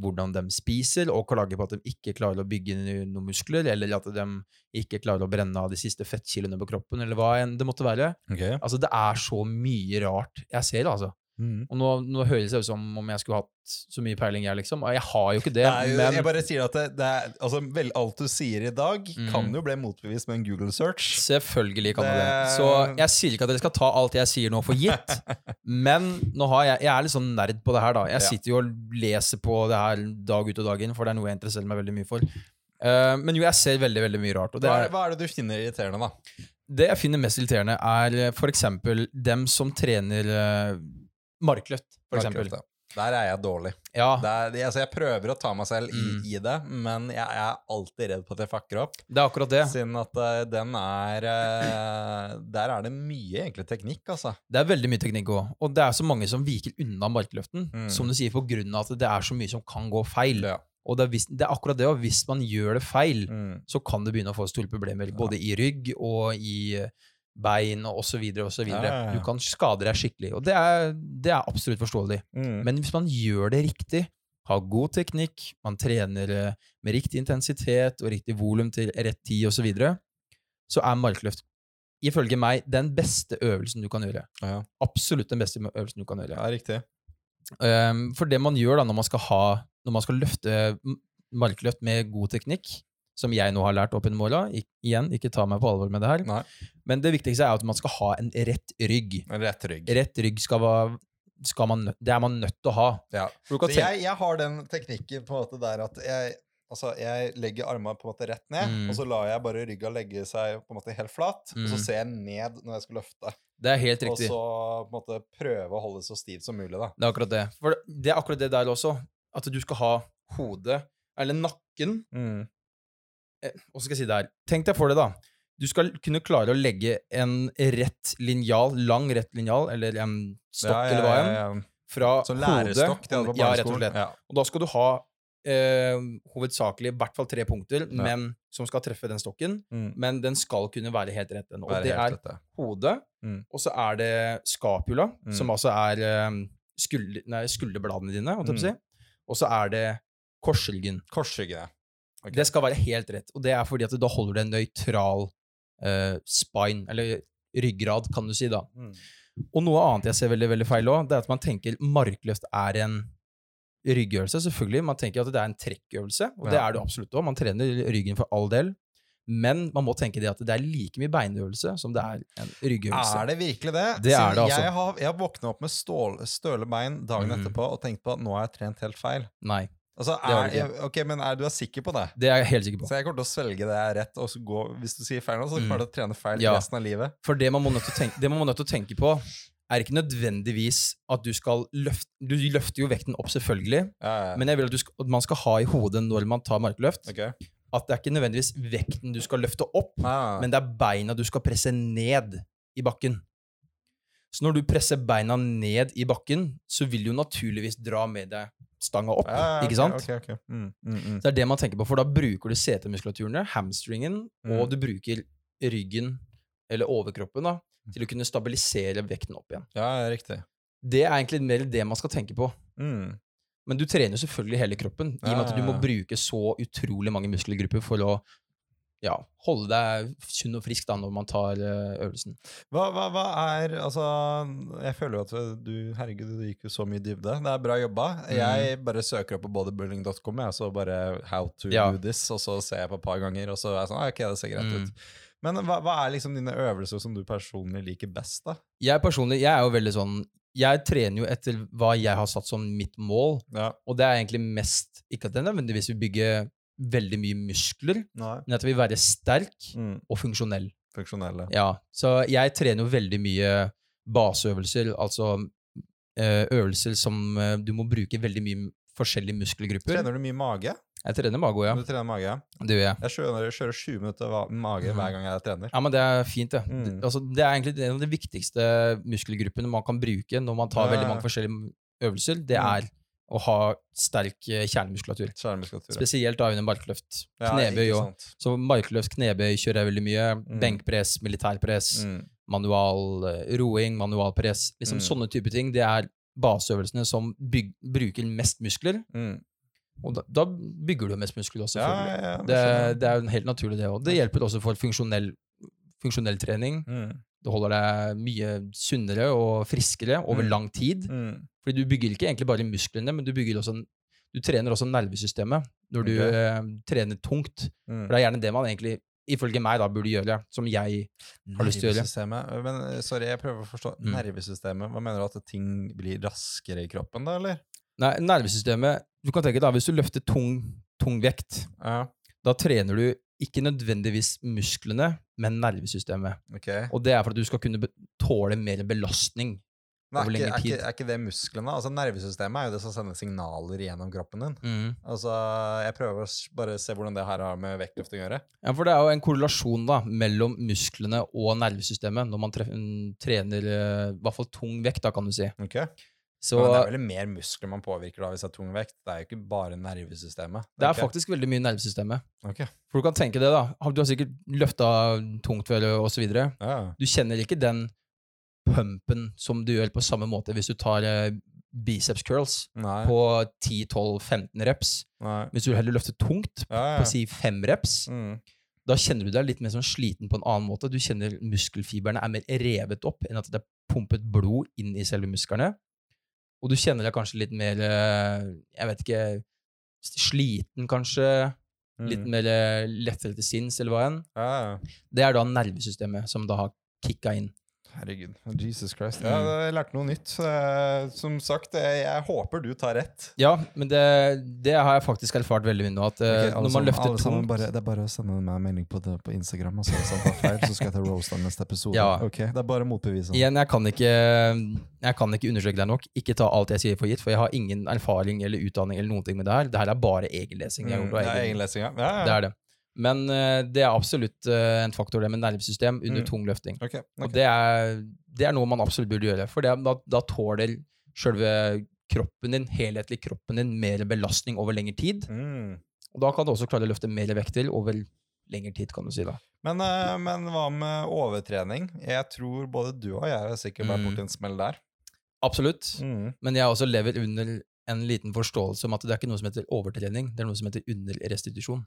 hvordan de spiser, og klager på at de ikke klarer å bygge noen muskler, eller at de ikke klarer å brenne av de siste fettkilene på kroppen, eller hva enn det måtte være. Okay. Altså, det er så mye rart jeg ser, altså. Mm. Og nå, nå høres det ut som om jeg skulle hatt så mye peiling, jeg, liksom. Jeg har jo ikke det, Det er jo, men jeg bare sier at det, det er, altså, vel, alt du sier i dag, Mm. kan jo bli motbevist med en Google search. Selvfølgelig kan det det. Så jeg sier ikke at dere skal ta alt jeg sier nå for gitt, *laughs* men nå har jeg, jeg er litt sånn nerd på det her, da. Jeg sitter jo og leser på det her dag ut og dag inn, for det er noe jeg interesserer meg veldig mye for. Uh, men jo, jeg ser veldig, veldig mye rart. Og det, Hva er, er, hva er det du finner irriterende, da? det jeg finner mest irriterende, er f.eks. for eksempel dem som trener uh, markløft, for eksempel. Ja. Der er jeg dårlig. Ja, Det er, altså, jeg prøver å ta meg selv i, Mm. i det, men jeg er alltid redd på at jeg fucker opp. det er akkurat det. Siden at uh, den er uh, Der er det mye egentlig teknikk, altså. Det er veldig mye teknikk òg. Og det er så mange som viker unna markløften, Mm. som du sier, på grunn av at det er så mye som kan gå feil. Ja. Og det er, vis- det er akkurat det, og hvis man gjør det feil, Mm. så kan det begynne å få store problemer, både i rygg og i bein og så videre. Ja, ja, ja. Du kan skade deg skikkelig, og det er, det er absolutt forståelig. Mm. Men hvis man gjør det riktig, har god teknikk, man trener eh, med riktig intensitet og riktig volum til rett tid og så videre, så er markløft ifølge meg den beste øvelsen du kan gjøre. Ja, Absolutt den beste øvelsen du kan gjøre. ja riktig. Um, for det man gjør da når man skal ha Når man skal løfte markløft med god teknikk, som jeg nå har lært opp gjennom åra Igjen, ikke ta meg på alvor med det her. Nei. Men det viktigste er at man skal ha en rett rygg. En Rett rygg. Rett rygg skal være skal man, Det er man nødt til å ha. Ja. Jeg, jeg har den teknikken på en måte der at jeg, altså jeg legger armene på en måte rett ned, Mm. og så lar jeg bare rygga legge seg på en måte helt flat, og så Mm. ser jeg ned når jeg skal løfte. det er helt riktig. Og så på en måte prøve å holde så stivt som mulig, da. Det er akkurat det. For det er akkurat det der også. At du skal ha hodet, eller nakken Mm. Eh, Hva skal jeg si det her? Tenk deg for det, da. Du skal kunne klare å legge en rett linjal, lang rett linjal, eller en stokk, eller hva enn, ja. fra Sånn hodet lærestokk Ja, rett og slett. Ja. Og da skal du ha eh, hovedsakelig i hvert fall tre punkter, Ja. men som skal treffe den stokken. Mm. Men den skal kunne være helt rett. Og det er rett, hodet, Mm. og så er det skapula, Mm. som altså er eh, skulder, nei, skulderbladene dine, holdt jeg på å Mm. si. Og så er det korsryggen. Korsryggene. Ok. Det skal være helt rett, og det er fordi at da holder du en nøytral uh, spine, eller ryggrad, kan du si da. Mm. Og noe annet jeg ser veldig, veldig feil òg, det er at man tenker markløft er en ryggøvelse. Selvfølgelig, man tenker at det er en trekkøvelse, og det er det absolutt òg. Man trener ryggen for all del. Men man må tenke det at det er like mye beinøvelse som det er en ryggøvelse. Er det virkelig det? Det er det, altså. Jeg har, jeg har våkna opp med stål, støle bein dagen mm. etterpå og tenkt på at nå har jeg trent helt feil. Nei, Altså, er, du ok, men er du er sikker på det? det er jeg helt sikker på. Så jeg kommer til å svelge det jeg er rett, og så gå Hvis du sier feil nå, så Mm. kommer du til å trene feil Ja. resten av livet. For det man må nødt til å tenke, det man nødt til å tenke på, er ikke nødvendigvis at du skal løfte Du løfter jo vekten opp, selvfølgelig, Ja, ja. men jeg vil at, du skal, at man skal ha i hodet når man tar markløft, okay. at det er ikke nødvendigvis vekten du skal løfte opp, Ah, men det er beina du skal presse ned i bakken. Så når du presser beina ned i bakken, så vil du naturligvis dra med deg stanga opp, ja, ikke sant? okay, okay. Mm, mm, mm. Det er det man tenker på, for da bruker du setemuskulaturene, hamstringen, Mm. og du bruker ryggen, eller overkroppen, da, til å kunne stabilisere vekten opp igjen. Ja, ja, riktig. Det er egentlig mer det man skal tenke på. Mm. Men du trener jo selvfølgelig hele kroppen, i og med at du må ja. bruke så utrolig mange muskelgrupper for å ja, holde deg sunn og frisk da når man tar eh, øvelsen. Hva, hva, hva er Altså, jeg føler jo at du Herregud, du gikk jo så mye dybde. Det er bra jobba. Mm. Jeg bare søker opp på bodybuilding.com, og så bare how to Ja. do this, og så ser jeg på et par ganger, og så er jeg sånn ah, Ok, det ser greit Mm. ut. Men hva, hva er liksom dine øvelser som du personlig liker best, da? Jeg personlig, jeg er jo veldig sånn Jeg trener jo etter hva jeg har satt som mitt mål, Ja. og det er egentlig mest Ikke at det nødvendigvis vil bygge veldig mye muskler, Nei. men at det vil være sterk Mm. og funksjonell. Funksjonelle. Ja, så jeg trener jo veldig mye baseøvelser, altså eh, øvelser som eh, du må bruke veldig mye forskjellige muskelgrupper. Trener du mye mage? Jeg trener mage òg, ja. Du trener mage? Det gjør jeg. Jeg kjører, kjører sju minutter mage Mhm. hver gang jeg trener. Ja, men det er fint, det. Mm. det. Altså, det er egentlig en av de viktigste muskelgruppene man kan bruke når man tar Ja, veldig mange forskjellige øvelser. Det Mm. er å ha sterk kjernemuskulatur. kjernemuskulatur. Skjermmuskulatur. Spesielt da under markløft. Knebøy òg. Ja, Så markløft, knebøy kjører jeg veldig mye. Mm. Benkpress, militærpress, Mm. manual eh, roing, manualpress. Liksom Mm. Sånne type ting. Det er baseøvelsene som byg, bruker mest muskler. Mm. Og da, da bygger du mest muskler også, selvfølgelig. ja, ja, det det, det er jo helt naturlig, det òg. Det hjelper også for funksjonell, funksjonell trening. Mm. Det holder deg mye sunnere og friskere over Mm. lang tid. Mm. Fordi du bygger ikke egentlig bare musklene, men du også du trener også nervesystemet når du okay. eh, trener tungt. Mm. For det er gjerne det man egentlig, ifølge meg, da burde gjøre. Som jeg har lyst til å gjøre. Nervesystemet Men eh, sorry, jeg prøver å forstå. Mm. Nervesystemet, hva mener du at ting blir raskere i kroppen, da, eller? Nei, nervesystemet Du kan tenke da, Hvis du løfter tung, tung vekt, Ja, da trener du ikke nødvendigvis musklene, men nervesystemet. Okay. Og det er for at du skal kunne tåle mer belastning. Men over er, ikke, er, ikke, er ikke det musklene? Altså Nervesystemet er jo det som sender signaler gjennom kroppen din. Altså, Jeg prøver å bare se hvordan det her har med vektløft å gjøre. Ja, for det er jo en korrelasjon da, mellom musklene og nervesystemet når man mm, trener eh, i hvert fall tung vekt, da, kan du si. Ok? Så Men det er vel mer muskler man påvirker da hvis det er tung vekt? Det er jo ikke bare nervesystemet. det er okay. faktisk veldig mye nervesystemet. Ok. For du kan tenke det, da. Du har sikkert løfta tungt før, og så videre. Ja. Du kjenner ikke den pumpen som du gjør på samme måte hvis du tar eh, biceps curls Nei. på 10-12-15 reps. Nei. Hvis du heller løfter tungt Ja, ja. på si 5 reps, Mm. Da kjenner du deg litt mer sånn sliten på en annen måte. Du kjenner muskelfibrene er mer revet opp enn at det er pumpet blod inn i selve musklene. Og du kjenner deg kanskje litt mer eh, Jeg vet ikke Sliten, kanskje. Litt Mm. mer eh, lettere til sinns, eller hva enn. Ja, ja. Det er da nervesystemet som da har kicka inn. Herregud. Jesus Christ. Mm. Ja, jeg lærte noe nytt. Eh, Som sagt, jeg, jeg håper du tar rett. Ja, men det, det har jeg faktisk erfart veldig mye nå. At okay, Ok, alle når man løfter alle tungt bare, Det er bare å sende meg en melding på, det, på Instagram, og så feil, så skal jeg ta roast av neste episode. Ja. Okay, Det er bare motbevisende. motbevise. Igjen, jeg kan ikke Jeg kan ikke understreke deg nok. Ikke ta alt jeg sier for gitt, for jeg har ingen erfaring eller utdanning eller noen ting med det her. Det her er bare egenlesing. Jeg har Mm, gjort, og det er egenlesing, ja. ja, ja. Det er det. Men eh, det er absolutt eh, en faktor, det med nervesystem under Mm. tung løfting. Ok, Og det er, det er noe man absolutt burde gjøre. For det, er- da, da tåler sjølve kroppen din, helhetlig kroppen din, mer belastning over lengre tid. Mm. Og da kan du også klare å løfte mer vekter over lengre tid, kan du si da. Men, eh, men hva med overtrening? Jeg tror både du og jeg har sikkert vært Mm. borti en smell der. Absolutt. Mm. Men jeg også lever under en liten forståelse om at det er ikke noe som heter overtrening, det er noe som heter underrestitusjon.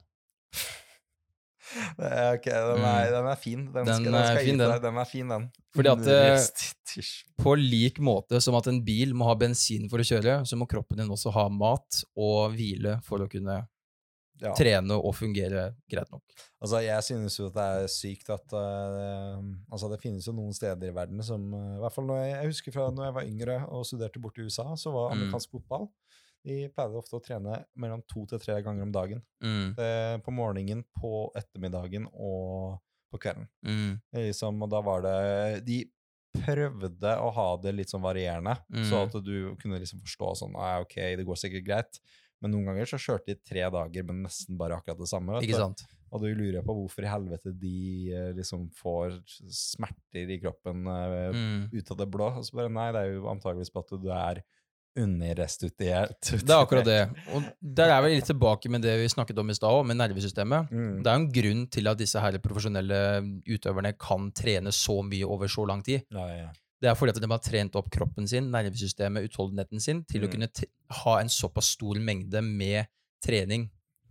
Det er- Ok, den er, den er fin. Den, Mm. Den skal, er skal fin, den. Den er fin, den. Fordi at, det, På lik måte som at en bil må ha bensin for å kjøre, så må kroppen din også ha mat og hvile for å kunne Ja. trene og fungere greit nok. Altså, jeg synes jo at det er sykt at uh, Altså, det finnes jo noen steder i verden som uh, I hvert fall når jeg, jeg husker fra når jeg var yngre og studerte borte i USA, så var Mm. amerikansk fotball De pleide ofte å trene mellom to til tre ganger om dagen. Mm, Det, på morgenen, på ettermiddagen og på kvelden. mm, er Liksom, og da var det De prøvde å ha det litt sånn varierende, Mm. så at du kunne liksom forstå sånn ah, Ok, det går sikkert greit. Men noen ganger så kjørte de tre dager med nesten bare akkurat det samme. vet ikke sant? Og du lurer på hvorfor i helvete de eh, liksom får smerter i kroppen eh, Mm. ut av det blå. Og så bare nei, det er jo antageligvis på at du er underrestituert. Det er akkurat det. Og der er vi litt tilbake med det vi snakket om i stad med nervesystemet. Mm. Det er jo en grunn til at disse her profesjonelle utøverne kan trene så mye over så lang tid. Ja, ja. Det er fordi at de har trent opp kroppen sin, nervesystemet, utholdenheten sin, til å Mm. kunne t ha en såpass stor mengde med trening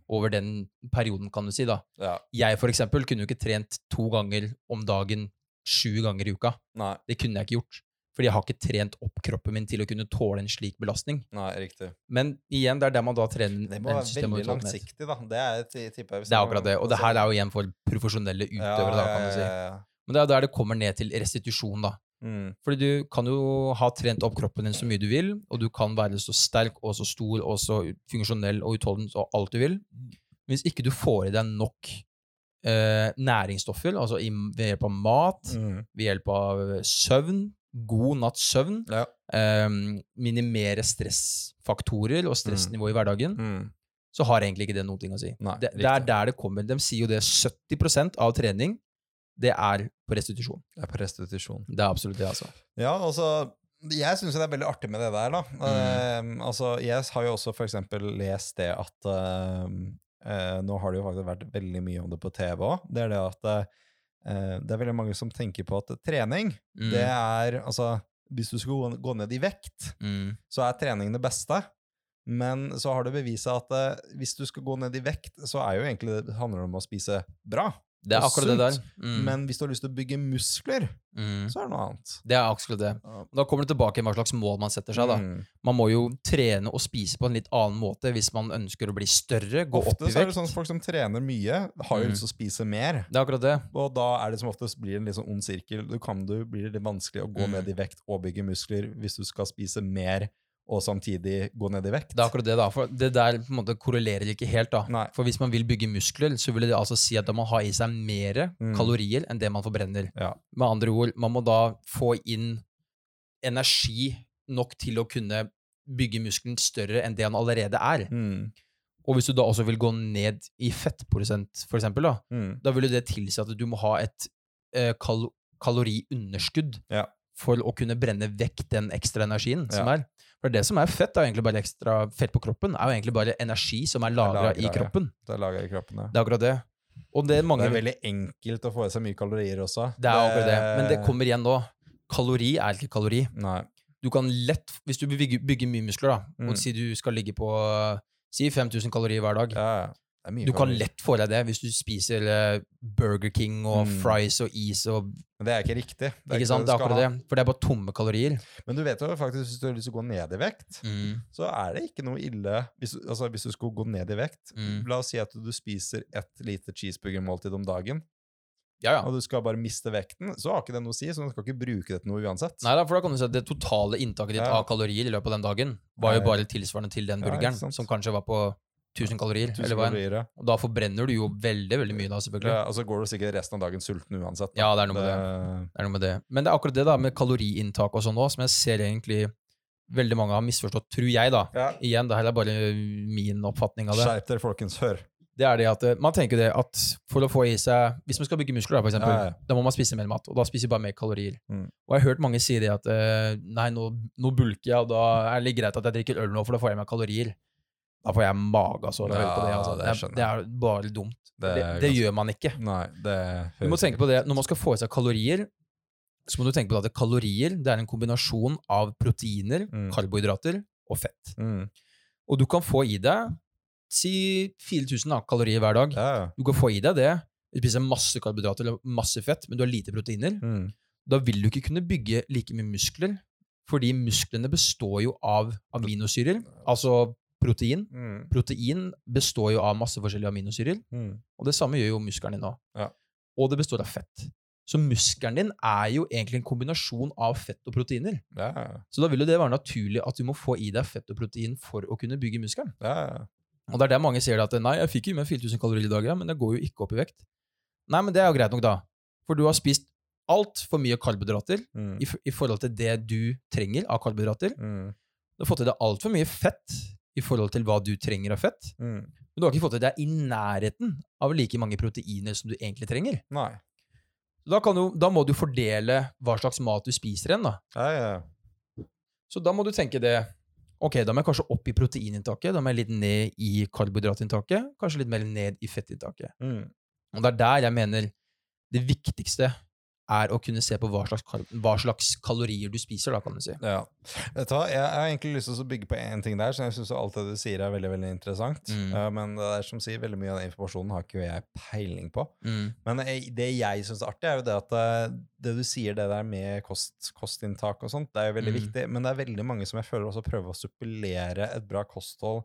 over den perioden, kan du si. da. ja. Jeg for eksempel kunne jo ikke trent to ganger om dagen sju ganger i uka. Nei, Det kunne jeg ikke gjort. Fordi jeg har ikke trent opp kroppen min til å kunne tåle en slik belastning. nei, riktig. Men igjen, det er der man da trener Det må være veldig langsiktig, da. Det er, jeg. Det er akkurat det. Og det her er jo igjen for profesjonelle utøvere, da, kan du si. Ja, ja, ja. Men det er der det kommer ned til restitusjon, da. Mm. Fordi du kan jo ha trent opp kroppen din så mye du vil, og du kan være så sterk og så stor og så funksjonell og utholden og alt du vil. Hvis ikke du får i deg nok eh, næringsstoffer, altså i, ved hjelp av mat, Mm. ved hjelp av søvn, god natts søvn, Ja. eh, minimere stressfaktorer og stressnivå i hverdagen, Mm. så har egentlig ikke det noen ting å si. Nei, det, det er der det kommer. De sier jo det 70% av trening, det er på restitusjon. Det er på restitusjon. Det er absolutt det, altså. Ja, altså Jeg syns det er veldig artig med det der, da. Mm. Uh, altså, jeg har jo også for eksempel lest det at uh, uh, Nå har det jo faktisk vært veldig mye om det på TV òg. Det er det at eh, det er veldig mange som tenker på at trening, Mm. det er Altså, hvis du skal gå, ned i vekt, Mm. så er trening det beste. Men så har det bevist at eh, hvis du skal gå ned i vekt, så er jo egentlig det handler det om å spise bra. Det er akkurat sunt, det der. Mm. Men hvis du har lyst til å bygge muskler, mm. så er det noe annet. Det er akkurat det. Da kommer det tilbake til hva slags mål man setter seg. da. Mm. Man må jo trene og spise på en litt annen måte hvis man ønsker å bli større, gå opp Ofte i så er det sånn at folk som trener mye, har jo Mm. lyst til å spise mer. Det er akkurat det. Og da er det som oftest blir en litt sånn ond sirkel. Du kan du blir det litt vanskelig å gå Mm. ned i vekt og bygge muskler hvis du skal spise mer og samtidig gå ned i vekt. Det er akkurat det da, for det der på en måte korrelerer ikke helt. da. Nei. For hvis man vil bygge muskler, så vil det altså si at man har i seg mer Mm. kalorier enn det man forbrenner. Ja. Med andre ord, man må da få inn energi nok til å kunne bygge muskelen større enn det han allerede er. Mm. Og hvis du da også vil gå ned i fettprosent, for eksempel, da, Mm. da vil det tilsi at du må ha et eh, kal kaloriunderskudd Ja. for å kunne brenne vekk den ekstra energien som Ja. er. For det som er fett, er egentlig bare ekstra fett på kroppen, er jo egentlig bare energi som er lagra i ja. kroppen. Det er lagret i kroppen, ja. Det er akkurat det. Og det er mange Det er veldig enkelt å få i seg mye kalorier også. Det er akkurat det. Men det kommer igjen nå. Kalori er ikke kalori. Nei. Du kan lett, Hvis du bygger, bygger mye muskler, da, Mm. og si du skal ligge på si 5000 kalorier hver dag, Ja, Du kan lett få deg det hvis du spiser eh, Burger King og Mm. fries og is og Men det er ikke riktig. Det er Ikke sant? det er akkurat det. For det er bare tomme kalorier. Men du vet jo faktisk, hvis du har lyst til å gå ned i vekt, Mm. så er det ikke noe ille hvis, altså, hvis du skulle gå ned i vekt. Mm. La oss si at du spiser ett lite cheeseburgermåltid om dagen, Ja, ja. og du skal bare miste vekten, så har ikke det noe å si, så du skal ikke bruke det til noe uansett. Nei da, for da kan du si at det totale inntaket ditt Ja. av kalorier i løpet av den dagen var jo bare tilsvarende til den burgeren, som kanskje var på 1000 kalorier. 1000 eller hva enn. kalorier, ja. Og da forbrenner du jo veldig, veldig mye da, selvfølgelig. Ja, og så går du sikkert resten av dagen sulten uansett. da. Ja, det er det. Det er noe med det. Men det er akkurat det da med kaloriinntak og sånn òg, som jeg ser egentlig veldig mange har misforstått, tror jeg, da. Ja. Igjen, det her er bare min oppfatning av det. Skjerp dere, folkens. Hør. Det er det at eh, Man tenker det at for å få i seg Hvis man skal bygge muskler, da, for eksempel, Ja, ja. da må man spise mer mat. Og da spiser man bare mer kalorier. Mm. Og jeg har hørt mange si det at eh, nei, nå, nå bulker jeg, og da er det litt greit at jeg drikker øl nå, for da får jeg meg kalorier. Da får jeg magesår av å høre på det. Altså. det er, det er bare dumt. Det Det, det, gjør man ikke. Nei, det Du må tenke på det, Når man skal få i seg kalorier, så må du tenke på at kalorier det er en kombinasjon av proteiner, Mm. karbohydrater og fett. Mm. Og du kan få i deg si 4000 da, kalorier hver dag. Ja. Du kan få i deg det. Du spiser masse karbohydrater eller masse fett, men du har lite proteiner. Mm. Da vil du ikke kunne bygge like mye muskler, fordi musklene består jo av aminosyrer, altså protein. Mm. Protein består jo av masse forskjellige aminosyrer, Mm. og det samme gjør jo muskelen din òg. Ja. Og det består av fett. Så muskelen din er jo egentlig en kombinasjon av fett og proteiner. Ja. Så da vil jo det være naturlig at du må få i deg fett og protein for å kunne bygge muskelen. ja. Og det er der mange sier at nei, jeg fikk jo med 4000 kalorier i dag, men jeg går jo ikke opp i vekt. Nei, men det er jo greit nok, da. For du har spist altfor mye karbohydrater Mm. i, i forhold til det du trenger av karbohydrater. Mm. Du har fått i deg altfor mye fett i forhold til hva du trenger av fett. Mm. Men du har ikke fått i deg i nærheten av like mange proteiner som du egentlig trenger. Nei. Da, kan du, da må du fordele hva slags mat du spiser igjen. da. Ja, ja. Så da må du tenke det Ok, da må jeg kanskje opp i proteininntaket, da må jeg litt ned i karbohydratinntaket, kanskje litt mer ned i fettinntaket. Mm. Og det er der jeg mener det viktigste er å kunne se på hva slags, hva slags kalorier du spiser, da, kan du si. Ja. Vet du hva, Jeg har egentlig lyst til å bygge på én ting der, så jeg syns alt det du sier, er veldig veldig interessant. Mm. Uh, men det er som sier, veldig mye av den informasjonen har ikke jeg peiling på. Mm. Men det jeg syns er artig, er jo det at eh, det du sier, det der med kost, kostinntak og sånt, det er jo veldig Mm. viktig. Men det er veldig mange som jeg føler også prøver å suppellere et bra kosthold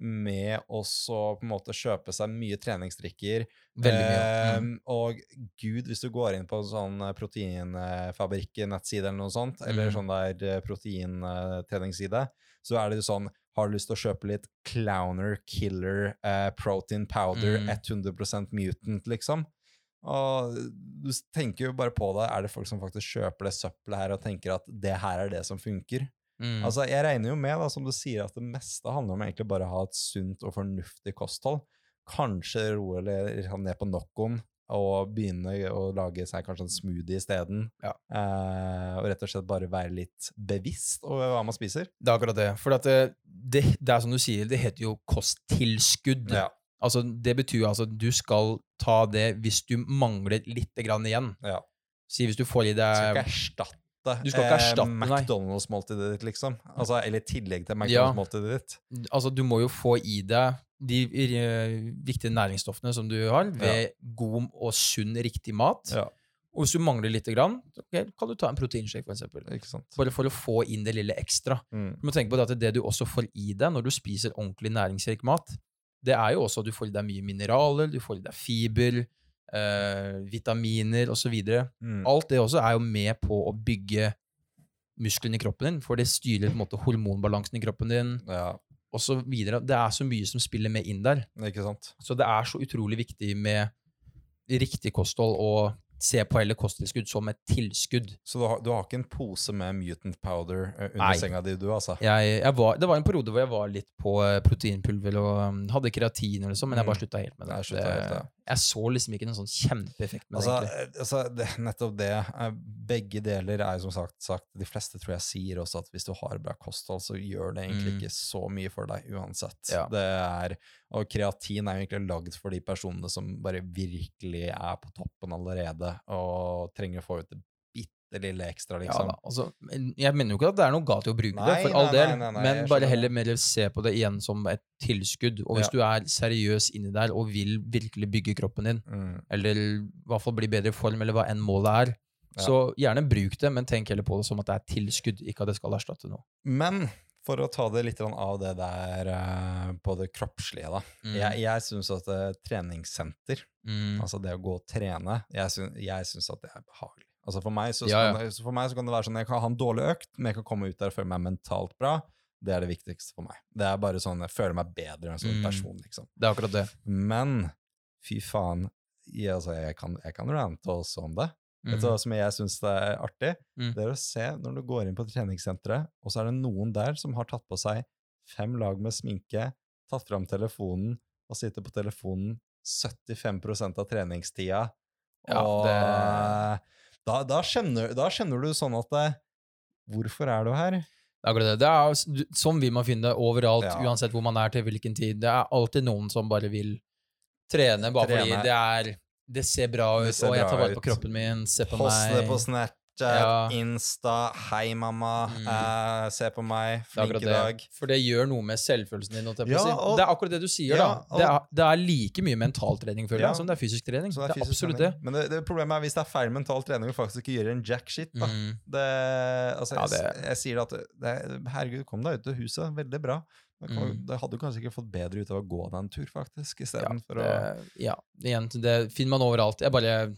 med å på en måte kjøpe seg mye treningsdrikker. Veldig mye. Mm. Eh, og gud, hvis du går inn på en sånn eh, proteinfabrikk-nettside eller noe sånt, eller Mm. sånn der eh, proteintreningsside, så er det jo sånn har du lyst til å kjøpe litt Clowner Killer eh, Protein Powder Mm. 100% mutant, liksom? Og du tenker jo bare på det, er det folk som faktisk kjøper det søppelet her og tenker at det her er det som funker? Mm. Altså, jeg regner jo med, da, som du sier, at det meste handler om egentlig bare å ha et sunt og fornuftig kosthold. Kanskje roe sånn ned på Noccoen og begynne å lage seg kanskje en smoothie isteden. Ja. Eh, og rett og slett bare være litt bevisst over hva man spiser. Det er akkurat det. For at det, det, det er som du sier, det heter jo kosttilskudd. Ja. Altså, det betyr altså at du skal ta det hvis du mangler litt grann igjen. Ja. Si hvis du får i Du skal deg ikke erstatte, Du skal ikke erstatte, eh. McDonald's-måltidet ditt, liksom. Altså, eller i tillegg til McDonald's-måltidet ditt. Altså, du må jo få i deg de eh, viktige næringsstoffene som du har, ved god og sunn, riktig mat. Ja. Og hvis du mangler litt, grann, okay, kan du ta en proteinshake, for eksempel. Bare for å få inn det lille ekstra. Mm. Du må tenke på at det du også får i deg når du spiser ordentlig næringsrik mat, det er jo også at du får i deg mye mineraler, du får i deg fiber, eh, vitaminer osv. Mm. Alt det også er jo med på å bygge musklene i kroppen din, for det styrer på en måte hormonbalansen i kroppen din, Ja, og så videre. Det er så mye som spiller med inn der. ikke sant? Så det er så utrolig viktig med riktig kosthold og se på hele kosttilskudd som et tilskudd. Så du har, du har ikke en pose med mutant powder eh, under Nei. senga di, du, altså? Jeg, jeg var, det var en periode hvor jeg var litt på eh, proteinpulver og um, hadde kreatin, eller sånn, men jeg bare Mm. slutta helt med det. Jeg helt, ja. Jeg så liksom ikke noen sånn kjempeeffekt med Altså, det. eh, altså det, nettopp det. eh, Begge deler er jo som sagt, sagt De fleste tror jeg sier også at hvis du har bra kosthold, så gjør det egentlig Mm. ikke så mye for deg uansett. Ja. Det er, og kreatin er jo egentlig lagd for de personene som bare virkelig er på toppen allerede og trenger å få ut det det lille ekstra, Ja, liksom. da, altså, jeg mener jo ikke at det er noe galt i å bruke det, Nei, for all nei, del, nei, nei, men bare heller mer se på det igjen som et tilskudd. Og hvis Ja. du er seriøs inni der og vil virkelig bygge kroppen din, Mm. eller i hvert fall bli bedre i form, eller hva enn målet er, Ja. så gjerne bruk det, men tenk heller på det som at det er tilskudd, ikke at det skal erstatte noe. Men for å ta det litt av det der eh, på det kroppslige, da. Mm. Jeg, jeg syns at eh, treningssenter, Mm. altså det å gå og trene, jeg syns at det er behagelig. Altså for meg, så, Ja, ja. Kan det, for meg så kan det være sånn jeg kan ha en dårlig økt, men jeg kan komme ut der og føle meg mentalt bra. Det er det viktigste for meg. Det er bare sånn, Jeg føler meg bedre som Mm. person, liksom. Det er akkurat det. Men fy faen, jeg, altså, jeg, kan, jeg kan rante også om det. Vet du Mm. hva som jeg syns er artig? Mm. Det er å se når du går inn på treningssenteret, og så er det noen der som har tatt på seg fem lag med sminke, tatt fram telefonen og sitter på telefonen 75% av treningstida. Ja, og det- da, da, skjønner, da skjønner du sånn at eh, Hvorfor er du her? Det er det. det er, sånn vil man finne det overalt, Ja. uansett hvor man er til hvilken tid. Det er alltid noen som bare vil trene, bare Trene. fordi det er Det ser bra ut, ser og jeg tar vare på kroppen min, se på Poste meg. det på Ja. Insta, 'Hei, mamma, Mm. eh, se på meg, Det er flink i dag'. For det gjør noe med selvfølelsen din. Ja, og- det er akkurat det du sier, Ja, da. Det er, det er like mye mentaltrening, føler Ja. jeg, som det er fysisk trening. Det er, fysisk absolutt trening. det. Men det, det problemet er hvis det er feil mental trening og faktisk ikke gjør en jack shit. da. Mm. Det, altså, Ja, jeg, det- jeg sier at det, herregud, kom deg ut av huset. Veldig bra. Mm. Det hadde du kanskje ikke fått bedre ut av å gå deg en tur, faktisk, Ja, istedenfor å ja, igjen, det finner man overalt. Jeg bare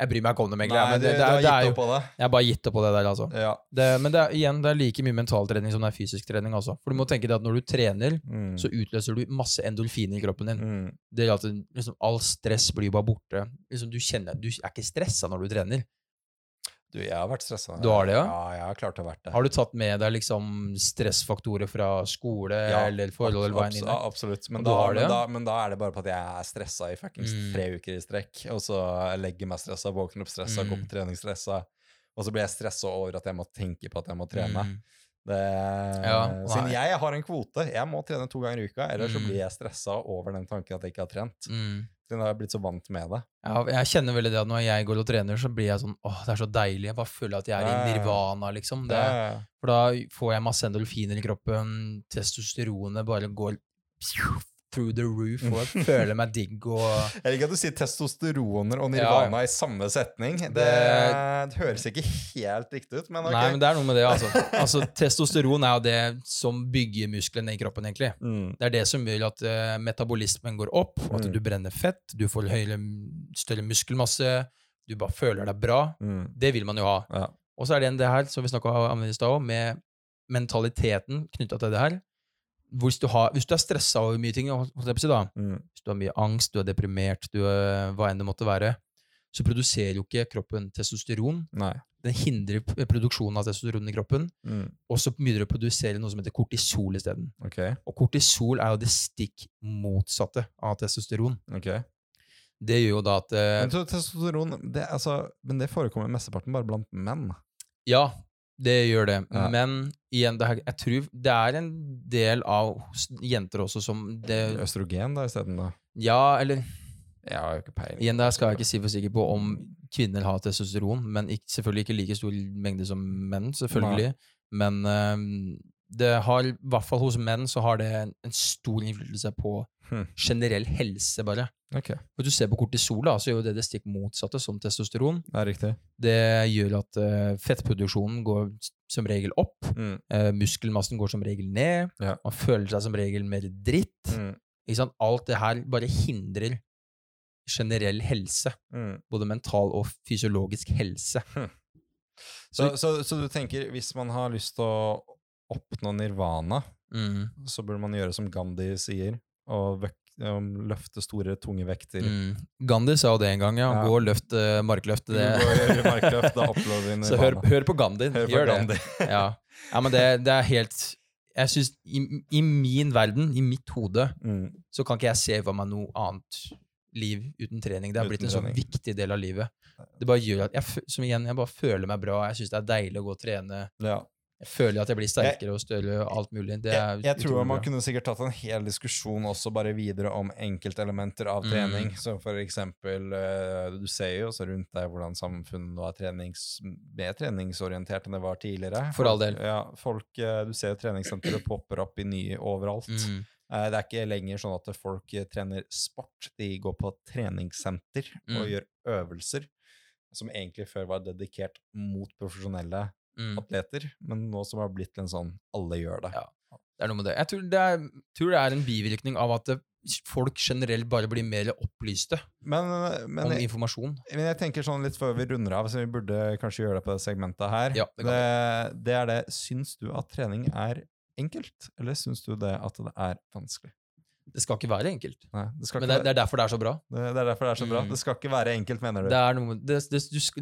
Jeg bryr meg ikke om det, egentlig. Nei, men det, det, det, du har er, er gitt opp på det. Jeg har bare gitt opp på det der, altså. Ja. Det, men det er, igjen, det er like mye mentaltrening som det er fysisk trening. Altså. For du må tenke deg at når du trener, Mm. så utløser du masse endolfiner i kroppen din. Mm. Det gjør at liksom, all stress blir bare borte. Liksom, du, kjenner, du er ikke stressa når du trener. Du, jeg har vært stressa. Du har det, ja? Ja, jeg har klart å vært det. Har du tatt med deg liksom stressfaktorer fra skole Ja, eller forhold eller enn Abs- Absolutt. Men da, det, ja? men, da, men da er det bare på at jeg er stressa i fuckings Mm. tre uker i strekk, og så legger jeg meg stressa, våkner opp stressa, går Mm. på trening stressa, og så blir jeg stressa over at jeg må tenke på at jeg må trene. Mm. Det, Ja, siden jeg har en kvote, jeg må trene to ganger i uka, ellers så Mm. blir jeg stressa over den tanken at jeg ikke har trent. Siden jeg har blitt så vant med det. Ja, jeg kjenner veldig det at når jeg går og trener, så blir jeg sånn åh, det er så deilig. Jeg bare føler at jeg er i nirvana, liksom. Det, For da får jeg masse endorfiner i kroppen, testosteronet bare går through the roof, og jeg føler meg digg og *laughs* Jeg liker at du sier testosteroner og Ja, nirvana i samme setning. Det, det høres ikke helt riktig ut, men ok. Nei, men det er noe med det, altså. altså. Testosteron er jo det som bygger musklene i kroppen, egentlig. mm. Det er det som gjør at uh, metabolismen går opp, at Mm. du brenner fett, du får høyere, større muskelmasse, du bare føler deg bra. Mm. Det vil man jo ha. Ja. Og så er det en det her, som vi snakka om i stad med mentaliteten knytta til det her. Hvis du, har, hvis du er stressa over mye ting, da, Mm. hvis du har mye angst, du er deprimert, du er, hva enn det måtte være, så produserer jo ikke kroppen testosteron. Nei. Den hindrer produksjonen av testosteron i kroppen, Mm. og så begynner du å produsere noe som heter kortisol isteden. Okay. Og kortisol er jo det stikk motsatte av testosteron. Okay. Det gjør jo da at uh, Men testosteron det, altså, men det forekommer mesteparten bare blant menn. Ja, det gjør det. Ja. Men igjen, det, jeg tror det er en del av jenter også som det, Østrogen da isteden, da? Ja, eller Jeg har jo ikke peiling. Igjen, der skal jeg ikke si for sikker på om kvinner har testosteron, men ikke, selvfølgelig ikke like stor mengde som menn, selvfølgelig. Men øhm, det har, i hvert fall hos menn, så har det en, en stor innflytelse på Hm. generell helse, bare. Ok, Hvis du ser på kortisol, da, så gjør det det stikk motsatte som testosteron. det. Det gjør at uh, fettproduksjonen går som regel opp, Mm. Uh, muskelmassen går som regel ned, Ja. man føler seg som regel mer dritt. Mm. Alt det her bare hindrer generell helse. Mm. Både mental og fysiologisk helse. Så, så, så du tenker, hvis man har lyst til å oppnå nirvana, Mm. så burde man gjøre som Gandhi sier, og um, løfte store, tunge vekter. Mm. Gandhi sa jo det en gang, ja. Ja. Gå og løft uh, markløft. Det. går markløft, da *laughs* Så hør, hør på Gandhi. Hør på Gjør Gandhi. det. *laughs* Ja. ja, men det, det er helt Jeg synes, i, I min verden, i mitt hode, Mm. så kan ikke jeg se for meg noe annet liv uten trening. Det har Uten blitt en sånn viktig del av livet. Det bare gjør at jeg, som igjen, jeg bare føler meg bra. Jeg syns det er deilig å gå og trene. Ja. Jeg føler at jeg blir sterkere og større og alt mulig. Det er jeg, jeg tror man bra. kunne sikkert tatt en hel diskusjon også bare videre om enkeltelementer av trening. Mm. Så for eksempel, eh, du ser jo også rundt deg hvordan samfunnet nå er trenings, mer treningsorientert enn det var tidligere. For all del. Ja, folk, eh, du ser jo treningssentre popper opp i nye overalt. Mm. Eh, Det er ikke lenger sånn at folk trener sport, de går på treningssenter og Mm. gjør øvelser som egentlig før var dedikert mot profesjonelle Mm. atleter, men nå som har blitt en sånn alle gjør det. Ja. Det er noe med det. Jeg tror det er, tror det er en bivirkning av at folk generelt bare blir mer opplyste Men, men, om informasjon. men jeg tenker sånn litt før vi runder av, så vi burde kanskje gjøre det på det segmentet her. Ja, det det, det er det Syns du at trening er enkelt, eller syns du det at det er vanskelig? Det skal ikke være enkelt. Nei, det, Men det, det er derfor det er så bra. det, det er derfor det er så bra. Mm. Det skal ikke være enkelt, mener du? Det, er noe,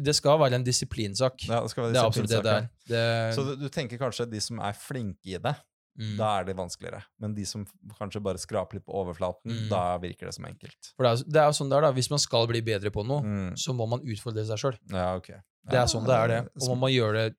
det, skal være en disiplinsak. ja, det, skal være Det er absolutt det det er. Det, Så du, du tenker kanskje de som er flinke i det, mm. da er det vanskeligere. Men de som kanskje bare skraper litt på overflaten, Mm. da virker det som enkelt. For det er, jo sånn det er, da. Hvis man skal bli bedre på noe, Mm. så må man utfordre seg sjøl. Ja, ok. Det er sånn det er, det. Og man må gjøre det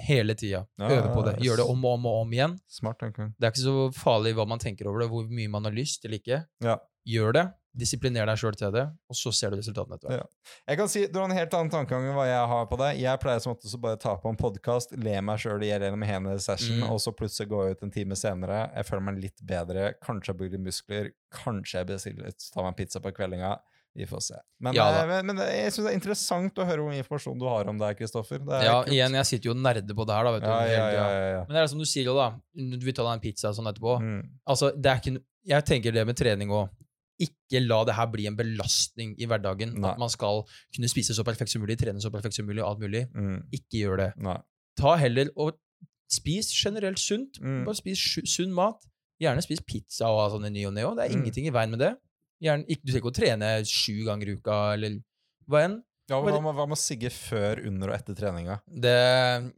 hele tida. Ja, Øve på det. Gjør det om og om og om igjen. Smart tankegang. Det er ikke så farlig hva man tenker over det, hvor mye man har lyst eller ikke. Ja. Gjør det. Disipliner deg sjøl til det, og så ser du resultatene etter hvert. Jeg kan si, Du har en helt annen tankegang enn hva jeg har på det. Jeg pleier som oftest å bare ta på en podkast, le meg sjøl i hjel gjennom hele session, Mm. og så plutselig gå ut en time senere. Jeg føler meg litt bedre. Kanskje jeg bygger muskler. Kanskje jeg bestiller tar meg en pizza på kveldinga. Vi får se. Men, Ja eh, men, men jeg syns det er interessant å høre hvor mye informasjon du har om det her, Kristoffer. Er Ja, kult. igjen, jeg sitter jo og nerder på det her, da, vet du. Ja, ja. Men det er som du sier jo, da. Vi tar deg en pizza sånn etterpå. Mm. Altså, det er ikke Jeg tenker det med trening òg. Ikke la det her bli en belastning i hverdagen. Nei. At man skal kunne spise så perfekt som mulig, trene så perfekt som mulig, alt mulig. Mm. Ikke gjør det. Nei. Ta heller og spis generelt sunt. Mm. Bare spis sunn mat. Gjerne spis pizza og sånn i ny og ne. Det er Mm. ingenting i veien med det. Gjerne, ikke, du trenger ikke å trene sju ganger i uka, eller hva enn. Ja, men hva, hva med å sigge før, under og etter treninga? Det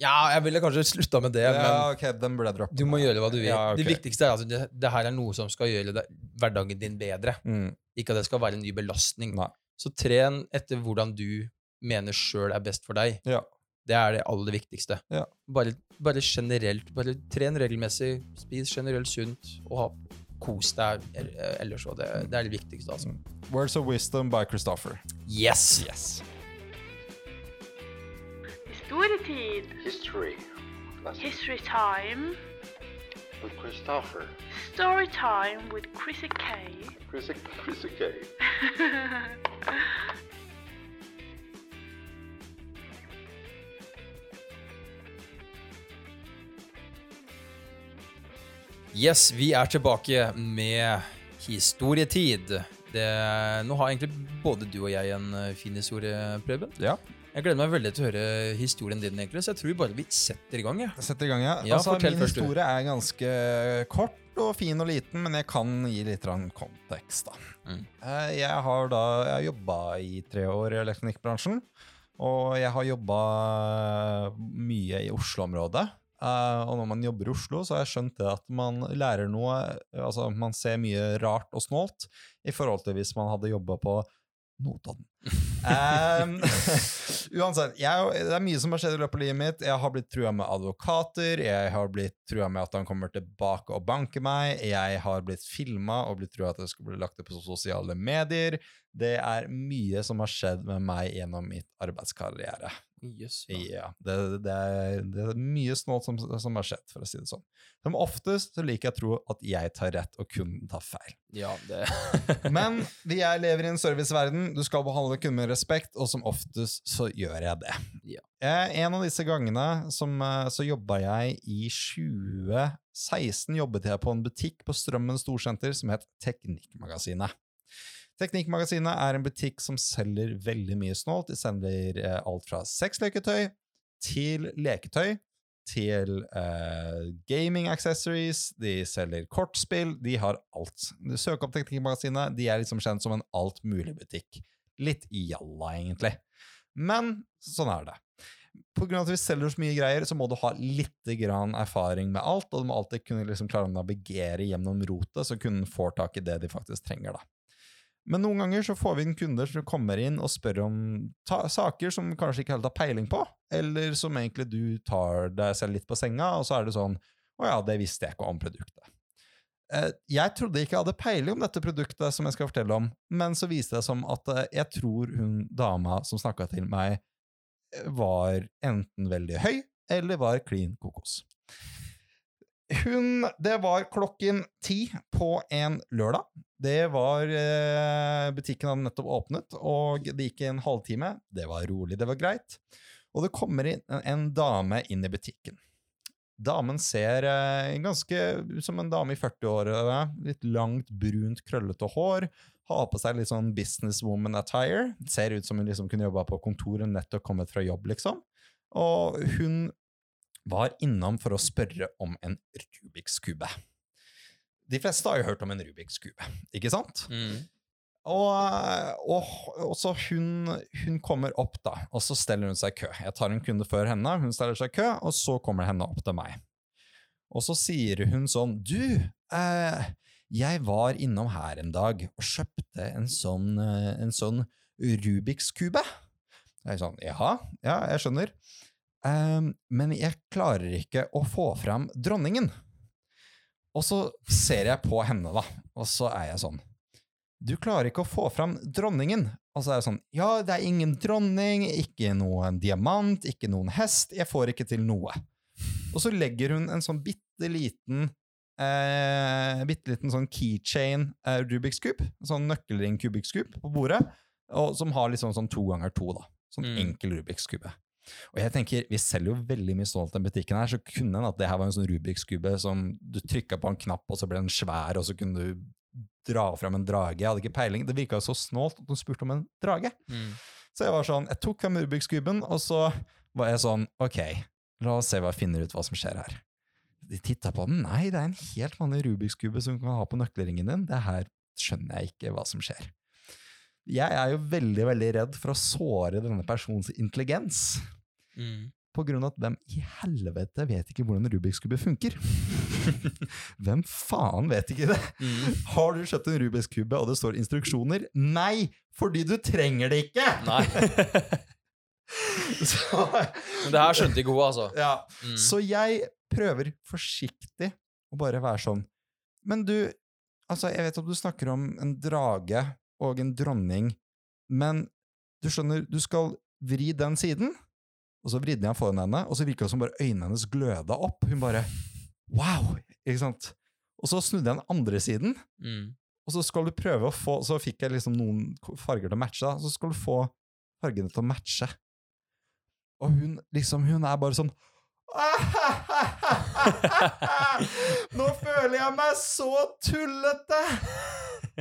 Ja, jeg ville kanskje slutta med det, men Ja, ok, den burde jeg droppe. du må gjøre hva du vil. Ja, okay. Det viktigste er at det, det her er noe som skal gjøre det, hverdagen din bedre. Mm. Ikke at det skal være en ny belastning. Nei. Så tren etter hvordan du mener sjøl er best for deg. Ja. Det er det aller viktigste. Ja. Bare, bare generelt. Bare tren regelmessig, spis generelt sunt, og ha, kos deg eh, ellers òg. Det, det er det viktigste, altså. Words of Wisdom by Christopher. Yes! Yes. Historietid. History. History time. with Christopher. Story time with Chrissy K. Chrissy, Chrissy K. *laughs* Yes, vi er tilbake med historietid. Det, nå har egentlig både du og jeg en eh, fin historie, Preben. Ja. Jeg gleder meg veldig til å høre historien din, egentlig, så jeg tror bare vi setter i gang. Ja. Setter i gang, ja. Ja, altså, min først, historie er ganske kort og fin og liten, men jeg kan gi litt kontekst. da. Mm. Eh, Jeg har da jobba i tre år i elektronikkbransjen, og jeg har jobba mye i Oslo-området. Eh, og når man jobber i Oslo, så har jeg skjønt det at man lærer noe Altså, man ser mye rart og snålt i forhold til hvis man hadde jobba på Notodden. *laughs* um, *laughs* uansett, jeg, det er mye som har skjedd i løpet av livet mitt. Jeg har blitt trua med advokater. Jeg har blitt trua med at han kommer tilbake og banker meg. Jeg har blitt filma og blitt trua at det skulle bli lagt ut på sosiale medier. Det er mye som har skjedd med meg gjennom mitt arbeidskarriere. Yes. Ja, det, det, er, det er mye snålt som, som har skjedd, for å si det sånn. Som oftest så liker jeg å tro at jeg tar rett, og kunden tar feil. ja, det *laughs* Men vi er lever i en serviceverden. Du skal behandle kunden med respekt, og som oftest så gjør jeg det. Ja. Eh, En av disse gangene som, eh, så jobba jeg i 2016 jobbet jeg på en butikk på Strømmen Storsenter som het Teknikkmagasinet. Teknikkmagasinet er en butikk som selger veldig mye snålt. De selger eh, alt fra sexleketøy til leketøy til eh, gaming accessories, de selger kortspill, de har alt. Søker opp Teknikkmagasinet, de er liksom kjent som en alt-mulig-butikk. Litt jalla, egentlig. Men sånn er det. På grunn av at vi selger så mye greier, så må du ha litt grann erfaring med alt, og du må alltid kunne liksom klare å navigere gjennom rotet, så kunden får tak i det de faktisk trenger. da. Men noen ganger så får vi inn kunder som kommer inn og spør om saker som kanskje ikke helt har peiling på, eller som egentlig du tar deg selv litt på senga, og så er det sånn Å ja, det visste jeg ikke om produktet. Eh, Jeg trodde ikke jeg hadde peiling om dette produktet, som jeg skal fortelle om, men så viste det som at eh, jeg tror hun dama som snakka til meg, eh, var enten veldig høy eller var klin kokos. Hun Det var klokken ti på en lørdag. Det var eh, Butikken hadde nettopp åpnet, og det gikk en halvtime. Det var rolig, det var greit. Og det kommer inn en, en dame inn i butikken. Damen ser eh, ganske ut som en dame i 40-årene. Litt langt, brunt, krøllete hår. Har på seg litt sånn businesswoman attire. Ser ut som hun liksom kunne jobba på kontoret, nettopp kommet fra jobb, liksom. Og hun var innom for å spørre om en Rubiks kube. De fleste har jo hørt om en Rubiks kube, ikke sant? Mm. Og, og, og så hun, hun kommer opp, da, og så steller hun seg i kø. Jeg tar en kunde før henne, hun steller seg i kø, og så kommer henne opp til meg. Og så sier hun sånn Du, eh, jeg var innom her en dag og kjøpte en sånn, eh, en sånn Rubiks kube. Jeg er sånn, Jaha, ja, jeg skjønner. Ehm, men jeg klarer ikke å få fram dronningen. Og så ser jeg på henne, da, og så er jeg sånn Du klarer ikke å få fram dronningen. Og så er jeg sånn Ja, det er ingen dronning, ikke noen diamant, ikke noen hest. Jeg får ikke til noe. Og så legger hun en sånn bitte liten eh, bitte liten sånn keychain eh, Rubiks cube, sånn nøkkelring Rubiks cube, på bordet, og, som har liksom sånn to ganger to, da. Sånn Mm. enkel Rubiks kube. Og jeg tenker, Vi selger jo veldig mye stolt den butikken her, så kunne den at det her var en sånn Rubiks kube som du trykka på en knapp, og så ble den svær, og så kunne du dra fram en drage. Jeg hadde ikke peiling. Det virka så snålt at hun spurte om en drage. Mm. Så jeg var sånn, jeg tok fram Rubiks kuben, og så var jeg sånn Ok, la oss se hva jeg finner ut hva som skjer her. De titta på den. Nei, det er en helt vanlig Rubiks kube som du kan ha på nøkkelringen din. Det her skjønner jeg ikke hva som skjer. Jeg er jo veldig, veldig redd for å såre denne persons intelligens. Mm. På grunn av at hvem i helvete vet ikke hvordan Rubiks kube funker? *laughs* hvem faen vet ikke det? Mm. Har du kjøpt en Rubiks kube, og det står instruksjoner? Nei, fordi du trenger det ikke! Nei. *laughs* Så, Men det her skjønte ikke hun, altså. ja. Mm. Så jeg prøver forsiktig å bare være sånn Men du, altså, jeg vet at du snakker om en drage og en dronning, men du skjønner, du skal vri den siden. Og så vridde jeg foran henne, og så virka det som bare øynene hennes gløda opp. Hun bare Wow! Ikke sant? Og så snudde jeg den andre siden, Mm. og så skal du prøve å få Så fikk jeg liksom noen farger til å matche, da. Så skal du få fargene til å matche. Og hun liksom Hun er bare sånn *laughs* Nå føler jeg meg så tullete!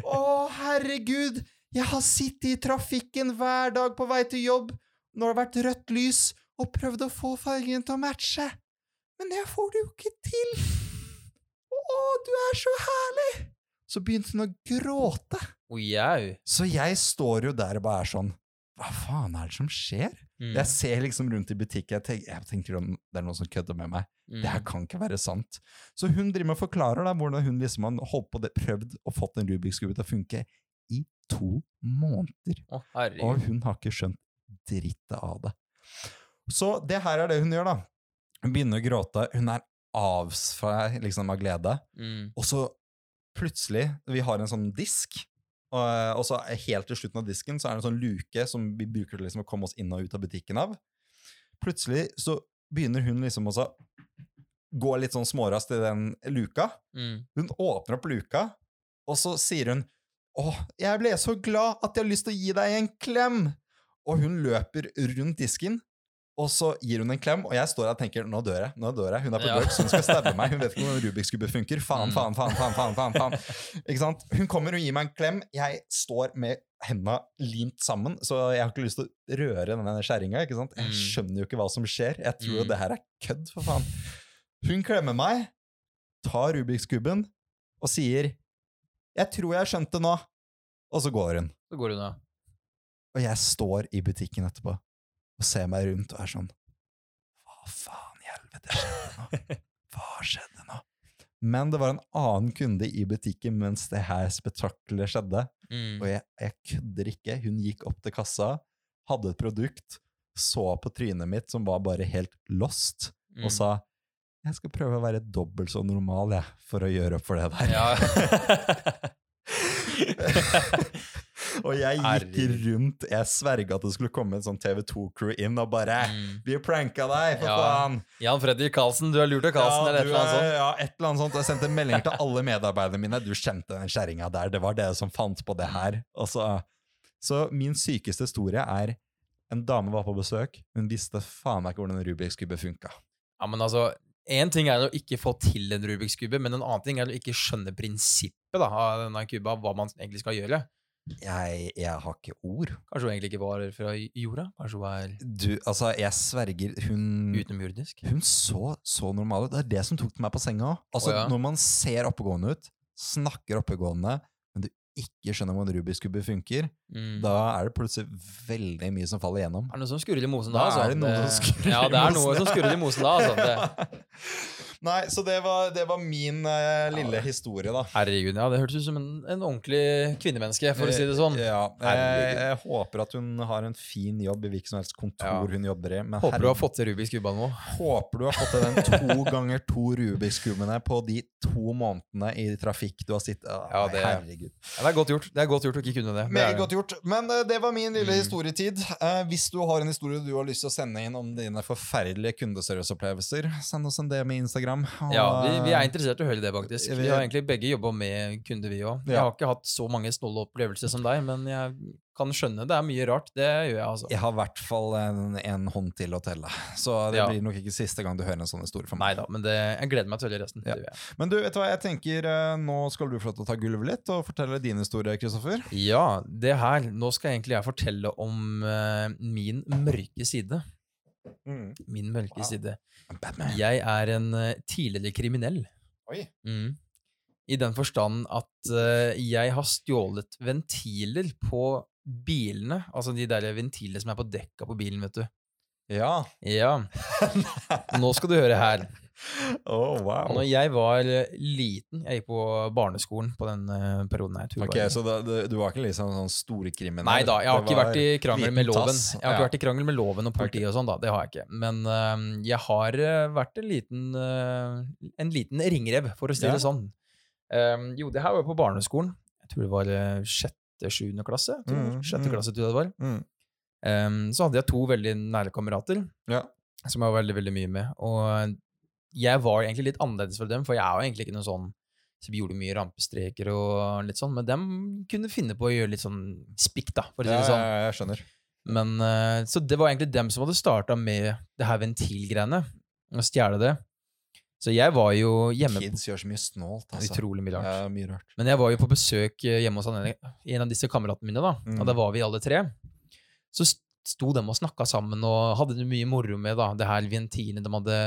Å, herregud! Jeg har sittet i trafikken hver dag på vei til jobb når det har vært rødt lys, og prøvd å få fargen til å matche. Men jeg får det jo ikke til! Å, du er så herlig! Så begynte hun å gråte. Å, jau. Så jeg står jo der og bare er sånn Hva faen er det som skjer? Mm. Jeg ser liksom rundt i butikken, jeg tenker, jeg tenker det er noen som kødder med meg. Mm. Det her kan ikke være sant. Så hun driver med forklarer da hvordan hun liksom har holdt på det, prøvd og fått en Rubiks kube til å funke i to måneder. Å. Og hun har ikke skjønt drittet av det. Så det her er det hun gjør, da. Hun begynner å gråte. Hun er av seg liksom av glede. Mm. Og så plutselig, vi har en sånn disk, og, og så helt til slutten av disken så er det en sånn luke som vi bruker liksom å komme oss inn og ut av butikken av. Plutselig så begynner hun liksom også gå litt sånn smårast i den luka. Mm. Hun åpner opp luka, og så sier hun 'Å, jeg ble så glad at jeg har lyst til å gi deg en klem! Og hun løper rundt disken, og så gir hun en klem, og jeg står her og tenker nå dør jeg. nå dør jeg. Hun er på Ja. drugs, hun skal *laughs* stabbe meg. Hun vet ikke hvordan Rubiks kube funker. Faen, Mm. faen, faen, faen, faen, faen, faen. Ikke sant? Hun kommer og gir meg en klem. Jeg står med henda limt sammen, så jeg har ikke lyst til å røre denne skjæringa. Jeg Mm. skjønner jo ikke hva som skjer. Jeg tror jo Mm. det her er kødd, for faen. Hun klemmer meg, tar Rubiks kuben og sier 'Jeg tror jeg skjønte nå', og så går hun. Så går hun, ja. Og jeg står i butikken etterpå og ser meg rundt og er sånn Hva faen i helvete skjedde nå? *laughs* Hva skjedde nå? Men det var en annen kunde i butikken mens det her spetakkelet skjedde. Mm. Og jeg, jeg kødder ikke. Hun gikk opp til kassa, hadde et produkt, så på trynet mitt, som var bare helt lost, Mm. og sa jeg skal prøve å være dobbelt så normal, jeg, for å gjøre opp for det der. Ja. *laughs* *laughs* og jeg gikk rundt, jeg sverga at det skulle komme en sånn TV2-crew inn og bare Mm. Vi pranka deg, for Ja. faen! Jan Fredrik Karlsen, du har lurt av Karlsen, Ja, eller et eller annet sånt. Ja, et eller annet sånt. Jeg sendte meldinger til alle medarbeiderne mine. Du kjente den kjerringa der. Det var dere som fant på det her. Så, så min sykeste historie er en dame var på besøk. Hun visste faen meg ikke hvordan en Rubiks kube funka. Ja, men altså, En ting er å ikke få til en Rubiks kube, men en annen ting er å ikke skjønne prinsippet da, av denne kuba, hva man egentlig skal gjøre. Jeg, jeg har ikke ord. Kanskje hun egentlig ikke var fra jorda? Kanskje hun er Du, altså, jeg sverger Hun utenomjordisk? Hun så så normal ut. Det er det som tok meg på senga òg. Altså, oh, ja. Når man ser oppegående ut, snakker oppegående, men du ikke skjønner hvordan en rubiskubbe funker, Mm. da er det plutselig veldig mye som faller igjennom. Er det noe som skurrer i mosen da? Da altså? er det noe som skurrer Ja, det er noe som skurrer i mosen da. Altså. *laughs* Nei, så det var, det var min uh, lille historie, da. Herregud, ja, det hørtes ut som en, en ordentlig kvinnemenneske, for å si det sånn. Ja, jeg, jeg håper at hun har en fin jobb i hvilket som helst kontor Ja. hun jobber i. Men Håper du har fått til Rubiks kube nå. håper du har fått til den to *laughs* ganger to Rubiks-kubene på de to månedene i trafikk du har sittet Ja, det- Herregud. Ja, det er godt gjort Det er godt gjort å ikke kunne det. det. Gjort. Men uh, det var min lille Mm. historietid. Uh, hvis du har en historie du har lyst til å sende inn om dine forferdelige kundeserviceopplevelser, send oss en DM i Instagram. og- Ja, vi, vi er interessert i å høre det, faktisk. Vi- Vi har egentlig begge jobba med kunder, vi òg. Jeg har ikke hatt så mange snåle opplevelser som deg, men jeg kan skjønne det er mye rart. Det gjør jeg, altså. Jeg har i hvert fall en, en hånd til å telle, så det Ja. blir nok ikke siste gang du hører en sånn historie fra meg. Neida, men det, jeg gleder meg til å høre resten. Ja. Men du, vet du hva jeg tenker? eh, Nå skal du få lov til å ta gulvet litt og fortelle din historie, Kristoffer. Ja, det her Nå skal egentlig jeg fortelle om uh, min mørke side. Min mørke Wow. side. Jeg er en uh, tidligere kriminell. Oi. Mm. I den forstand at uh, jeg har stjålet ventiler på bilene. Altså de der ventilene som er på dekka på bilen, vet du. Ja. Ja. Nå skal du høre her. *laughs* Oh, wow. Når jeg var liten Jeg gikk på barneskolen på den eh, perioden her. Ok, Så da, du, du var ikke liksom sånn storkriminell? Nei da, jeg har ikke vært i krangel med loven. tass. Jeg har ikke Ja. vært i krangel med loven og politiet og sånn, da. Det har jeg ikke. Men uh, jeg har eh, vært en liten, uh, en liten ringrev, for å si Ja. det sånn. Um, jo, det her var på barneskolen. Jeg tror det var sjette, sjuende klasse. Mm, Sjette mm. klasse, jeg det var. Mm. Um, så hadde jeg to veldig nære kamerater Ja. som jeg var veldig, veldig mye med. Og jeg var egentlig litt annerledes fra dem, for jeg er jo egentlig ikke noen sånn som gjorde mye rampestreker og litt sånn, men dem kunne finne på å gjøre litt sånn spikk, da, for å si det sånn. ja, jeg skjønner. Men, uh, så det var egentlig dem som hadde starta med det her ventilgreiene, å stjele det. Så jeg var jo hjemme Kids gjør så mye snålt, altså. Utrolig mye rart. Ja, mye rart. Men jeg var jo på besøk eh, hjemme hos en av disse kameratene mine, da. Mm. Og da var vi alle tre. Så sto de og snakka sammen og hadde det mye moro med da, det her ventilene de hadde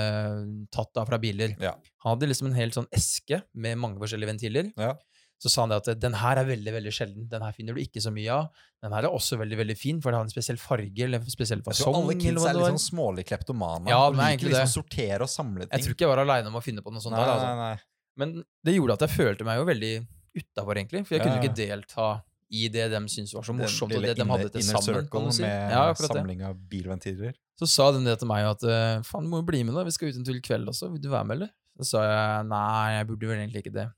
tatt da fra biler. Ja. Han hadde liksom en hel sånn eske med mange forskjellige ventiler. Ja. Så sa han det at den her er veldig veldig sjelden. Den her finner du ikke så mye av. Den her er også veldig veldig fin, for det har en spesiell farge eller en spesiell fasong. alle kids er litt sånn smålig kleptomaner. Ja, og er liker liksom sortere og samle ting. Jeg tror ikke jeg var aleine om å finne på noe sånt. nei, der, altså. nei, nei. Men det gjorde at jeg følte meg jo veldig utafor, egentlig. For jeg kunne Ja, ikke delta i det de syntes var så Den morsomt, og det de hadde til sammen. Si. med Ja, samling av bilventiler. Så sa de det til meg at eh, faen, du må jo bli med, da. Vi skal ut en tur i kveld også. Vil du være med, eller? Så sa jeg nei, jeg burde vel egentlig ikke det.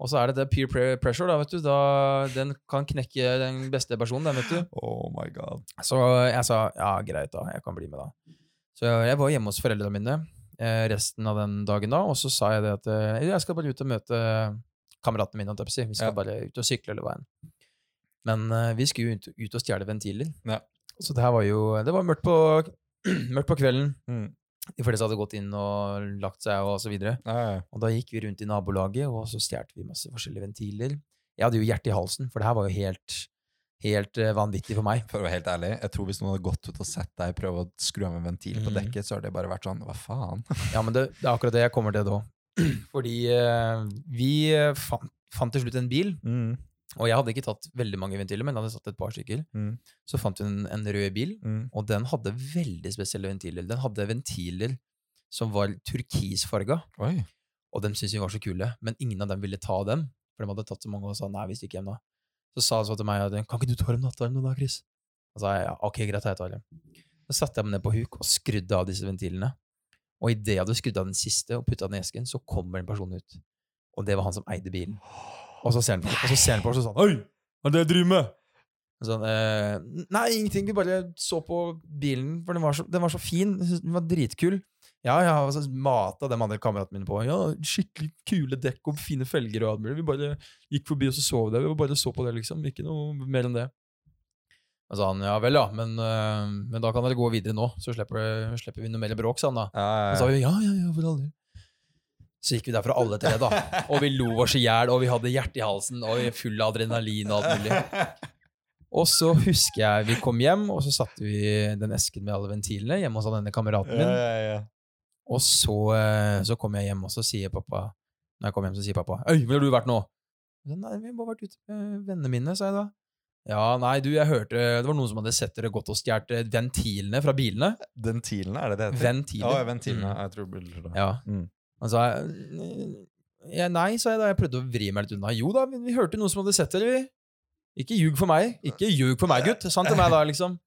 Og så er det det peer pressure, da, vet du. Da, den kan knekke den beste personen, den, vet du. Oh my god. Så jeg sa ja, greit, da. Jeg kan bli med, da. Så jeg var hjemme hos foreldrene mine eh, resten av den dagen da, og så sa jeg det at eh, jeg skal bare ut og møte kameratene mine. Vi skal Ja. bare ut og sykle hele veien. Men eh, vi skulle jo ut, ut og stjele ventiler. Ja. Så det her var jo Det var mørkt på, *clears throat* mørkt på kvelden. Mm. De fleste hadde gått inn og lagt seg og så videre. Ja, ja. Og da gikk vi rundt i nabolaget, og så stjal vi masse forskjellige ventiler. Jeg hadde jo hjertet i halsen, for det her var jo helt, helt eh, vanvittig for meg. For å være helt ærlig, jeg tror hvis noen hadde gått ut og sett deg prøve å skru av en ventil på Mhm. dekket, så hadde det bare vært sånn Hva faen? *laughs* Ja, men det, det er akkurat det jeg kommer til da. *clears throat* Fordi eh, vi eh, fant, fant til slutt en bil, Mm. Og jeg hadde ikke tatt veldig mange ventiler, men jeg hadde satt et par stykker. Mm. Så fant vi en, en rød bil, Mm. og den hadde veldig spesielle ventiler. Den hadde ventiler som var turkisfarga, Oi. og dem syntes vi var så kule, men ingen av dem ville ta dem, for de hadde tatt så mange og sa nei, vi stikker hjem da. Så sa han så til meg at kan ikke du ta dem nattarm nå da, Chris? Og så sa jeg ja, ok, greit, jeg tar dem. Så satte jeg meg ned på huk og skrudde av disse ventilene. Og idet jeg hadde skrudd av den siste og putta den i esken, så kommer en person ut. Og det var han som eide bilen. Og så ser han på, og så ser han på oss og sånn Oi, hva er det jeg driver med? Sånn, eh, nei, ingenting. Vi bare så på bilen, for den var så, den var så fin. Den var dritkul. Ja, ja, har så mata de andre kameratene mine på. Ja, skikkelig kule dekk og fine felger og alt mulig. Vi bare gikk forbi og så så vi det. Vi bare så på det, liksom. Ikke noe mer enn det. Og sa han ja vel, ja, men, øh, men da kan dere gå videre nå, så slipper, slipper vi noe mer bråk, sa han da. Ja, Og så sa vi ja, ja, ja, for all del. Så gikk vi derfra alle tre, da. Og vi lo oss i hjel, og vi hadde hjertet i halsen, og vi full av adrenalin og alt mulig. Og så husker jeg vi kom hjem, og så satte vi den esken med alle ventilene hjemme hos denne kameraten min. ja, ja. Og så, eh, så kom jeg hjem, og så sier pappa Når jeg kom hjem, så sier pappa Øy, hvor har du vært nå? Nei, vi har bare vært ute med vennene mine, sa jeg da. Ja, nei, du, jeg hørte Det var noen som hadde sett dere gått og stjålet ventilene fra bilene. Ventilene, er det det heter? Ventiler. Ja, ventilene. Mm. Jeg tror blir det. Ja. Mm. Så sa jeg ja, Nei, sa jeg da. Jeg prøvde å vri meg litt unna. Jo da, vi, vi hørte noen som hadde sett dere, vi. Ikke ljug for meg. Ikke ljug for meg, gutt. Sant til meg, da, liksom.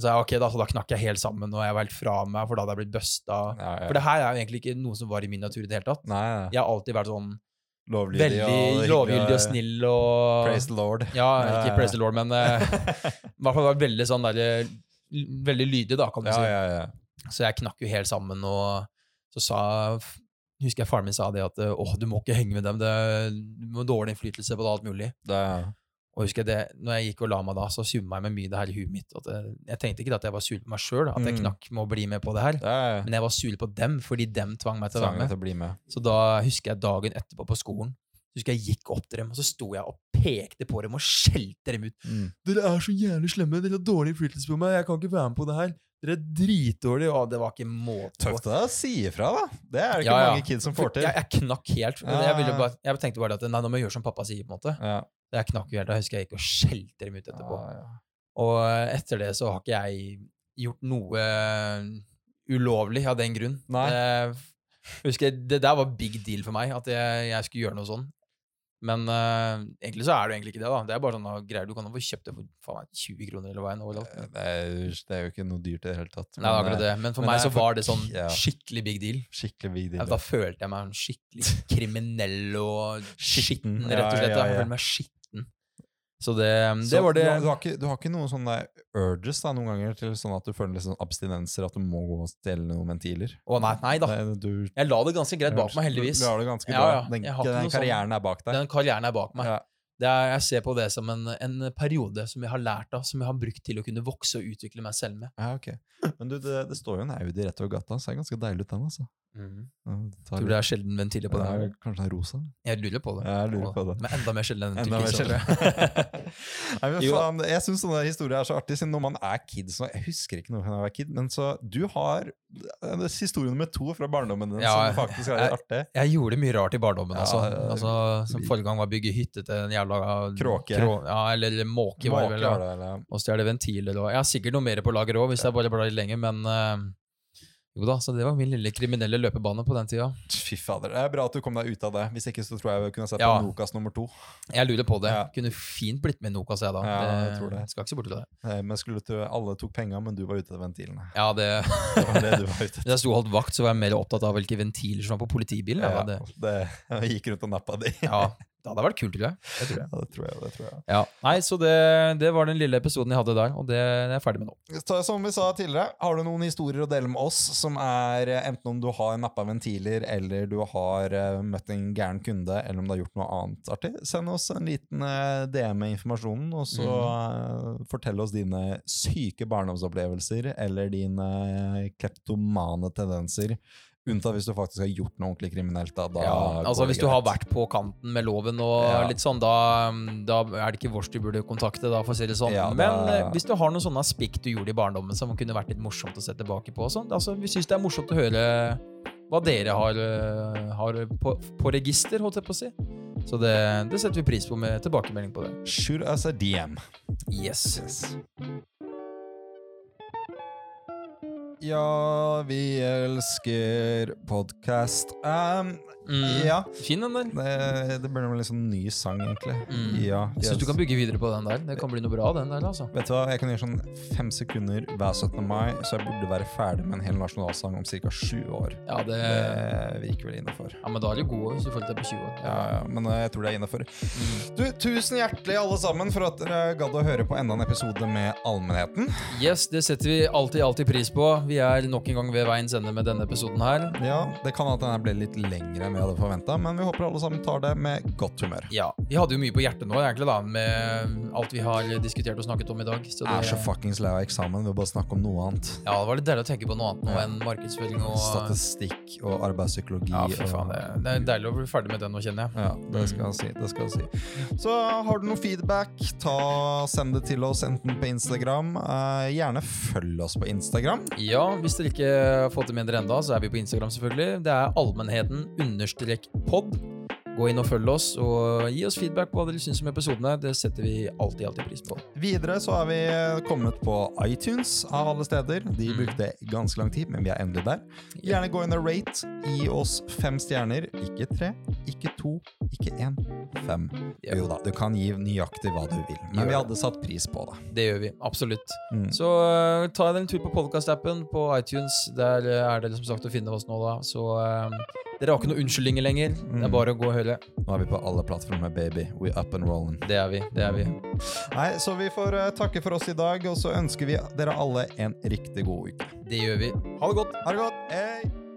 Så jeg, ok, da, så da knakk jeg helt sammen, og jeg var helt fra meg, for da hadde jeg blitt busta. Ja, ja. For det her er jo egentlig ikke noe som var i min natur i det hele tatt. Nei, ja. Jeg har alltid vært sånn Lovlydig veldig lovgyldig og snill og Praise the Lord. Ja, ikke praise the lord, men eh, *laughs* i hvert fall var veldig sånn der, Veldig lydig, da, kan du Ja, si. ja, ja. Så jeg knakk jo helt sammen, og så sa Husker jeg faren min sa det at eh, åh, du må ikke henge med dem, det du må dårlig innflytelse på det, alt mulig. Det, Og husker jeg det, når jeg gikk og la meg da, så summa jeg meg mye det her i huet mitt. At jeg, jeg tenkte ikke at jeg var sur på meg sjøl, at jeg Mm. knakk med å bli med på det her. det Men jeg var sur på dem, fordi dem tvang meg til å være med. til å bli med. Så da husker jeg dagen etterpå på skolen, så husker jeg gikk opp til dem, og så sto jeg og pekte på dem og skjelte dem ut. Mm. Dere er så jævlig slemme, dere har dårlig innflytelse på meg, jeg kan ikke være med på det her. Dere er dritdårlige, og det var ikke måte på. Tøft å si ifra, da. Det er det ikke Ja, ja. mange kids som får til. Jeg, jeg knakk helt. Jeg, ville bare, jeg tenkte bare at nei, nå må jeg gjøre som pappa sier, på en måte. Ja, Jeg knakk jo helt, da husker jeg gikk og skjelte dem ut etterpå. ja, ja. Og etter det så har ikke jeg gjort noe ulovlig av den grunn. Nei. Det, husker jeg, det der var big deal for meg, at jeg, jeg skulle gjøre noe sånn. Men uh, egentlig så er det egentlig ikke det. da. Det er bare sånne greier du kan jo få kjøpt det for faen meg 20 kroner eller hva enn. overalt. Det er, det er jo ikke noe dyrt i det hele tatt. Nei, det er akkurat eh, det. Men for men meg så var det sånn ja. skikkelig big deal. Skikkelig big Ja, deal. Da følte jeg meg skikkelig kriminell og *laughs* skitten, rett og ja, slett. ja. Jeg følte meg skitten. Så det, Så var det Du, har- du, har ikke, du har ikke noen sånne urges da, noen ganger til sånn at du føler sånn abstinenser, at du må gå og stjele noen ventiler? Å nei, nei da. Det- du, Jeg la det ganske greit bak meg, heldigvis. Du, har det ganske Ja, bra. ja. Den, den sånn- karrieren er bak deg. Den karrieren er bak meg. Ja. Det er, jeg ser på det som en, en periode som jeg har lært av, som jeg har brukt til å kunne vokse og utvikle meg selv med. Ja, ok. Men du, det, det står jo en Audi rett over gata, så det er ganske deilig ut den, altså. Ja, tar Tror du det er sjelden ventiler på den? er kanskje en rosa? Jeg lurer på det. Jeg lurer på det. Men enda mer sjelden enn sjelden. *laughs* jeg. Syns sånne historier er så artig, siden når man er kid så Jeg husker ikke noe fra da jeg var kid, men så du har er historie nummer to fra barndommen din Ja, som faktisk er litt artig. Jeg gjorde mye rart i barndommen. Altså. ja, altså, som Forrige gang var å bygge hytte til en jævla Kråke. ja, eller måke, var det Måke vel. var det, eller? Og stjele ventiler. Og, jeg har sikkert noe mer på lager òg, hvis jeg bare blar litt lenger, men eh, jo da, så det var min lille kriminelle løpebane på den tida. Fy fader, det er bra at du kom deg ut av det. Hvis ikke så tror jeg vi kunne sett Ja. på Nokas nummer to. Jeg lurer på det. Ja. Kunne fint blitt med Nokas, jeg da. Ja, jeg tror det. Skal ikke se bort til det. Nei, Men skulle til, alle tok penga, men du var ute av ventilene. Ja, det Det var det du var ute *laughs* etter. jeg sto og holdt vakt, så var jeg mer opptatt av hvilke ventiler som var på politibilen. Ja, det, det, jeg gikk rundt og nappa de. ja, det hadde vært kult, tror jeg. Det tror jeg. Ja, det tror jeg. det tror jeg. Ja. Nei, så det, det var den lille episoden jeg hadde der, og det er jeg ferdig med nå. Så, som vi sa tidligere, har du noen historier å dele med oss som er eh, enten om du har nappa ventiler, eller du har uh, møtt en gæren kunde, eller om du har gjort noe annet artig, send oss en liten uh, DM med informasjonen, og så uh, fortell oss dine syke barndomsopplevelser eller dine eh, kleptomane tendenser. Unntatt hvis du faktisk har gjort noe ordentlig kriminelt. Da, da Ja, altså Hvis du har vært på kanten med loven og Ja. litt sånn, da, da er det ikke vårs du burde kontakte, da, for å si det sånn. Ja, det... Men eh, hvis du har noen sånne spikk du gjorde i barndommen som kunne vært litt morsomt å se tilbake på, sånn, altså, vi syns det er morsomt å høre hva dere har, eh, har på, på register, holdt jeg på å si. Så det, det setter vi pris på med tilbakemelding på det. Shoot us a DM. Yes. Ja, vi elsker podkast. Um, Mm. Ja. Fin den der. Det, det blir en sånn ny sang, egentlig. Mm. Ja. Jeg syns du kan bygge videre på den der. Det kan bli noe bra, den der, altså. Vet du hva, Jeg kan gjøre sånn fem sekunder hver 17. mai, så jeg burde være ferdig med en hel nasjonalsang om ca. sju år. Ja, det, Det virker vel innafor. ja men da er du god hvis du følger deg på 20 år. Ja, ja, men eh, jeg tror det er innafor. Mm. Du, tusen hjertelig alle sammen for at dere gadd å høre på enda en episode med allmennheten. Yes, det setter vi alltid, alltid pris på. Vi er nok en gang ved veiens ende med denne episoden her. Ja, Det kan at denne ble litt lengre enn vi hadde forventa, men vi håper alle sammen tar det med godt humør. Ja, Vi hadde jo mye på hjertet nå, egentlig, da, med alt vi har diskutert og snakket om i dag. Så Jeg er så det, fuckings lei av eksamen. Vi vil bare snakke om noe annet. ja, det var litt deilig å tenke på noe annet nå Ja. enn markedsføring og Statistikk og arbeidspsykologi. Ja, for faen. Det, det er deilig å bli ferdig med den nå, kjenner jeg. Ja, det skal jeg si. det skal jeg si. Så har du noe feedback, ta, send det til oss enten på Instagram. Eh, gjerne følg oss på Instagram. Ja, hvis dere ikke har fått det med dere enda, så er vi på Instagram, selvfølgelig. Det er allmennheten understrek pod. Gå inn og følg oss, og gi oss feedback på hva dere syns om episodene. Det setter vi alltid, alltid pris på. Videre så er vi kommet på iTunes av alle steder. De Mm. brukte ganske lang tid, men vi er endelig der. Gjerne gå inn og rate. Gi oss fem stjerner. Ikke tre, ikke to, ikke én. Fem. Jo da, du kan gi nøyaktig hva du vil, men vi hadde satt pris på det. Det gjør vi. Absolutt. Mm. Så uh, ta dere en tur på podkast-appen på iTunes. Der uh, er det som sagt å finne oss nå, da. Så eh, dere har ikke noen unnskyldninger lenger. Det Mm. er bare å gå og høre. Nå er vi på alle plattformer, baby. We up and rolling. Det er vi. Det er vi. Nei, så vi får uh, takke for oss i dag, og så ønsker vi dere alle en riktig god uke. Det gjør vi. Ha det godt. Ha det godt. Hei!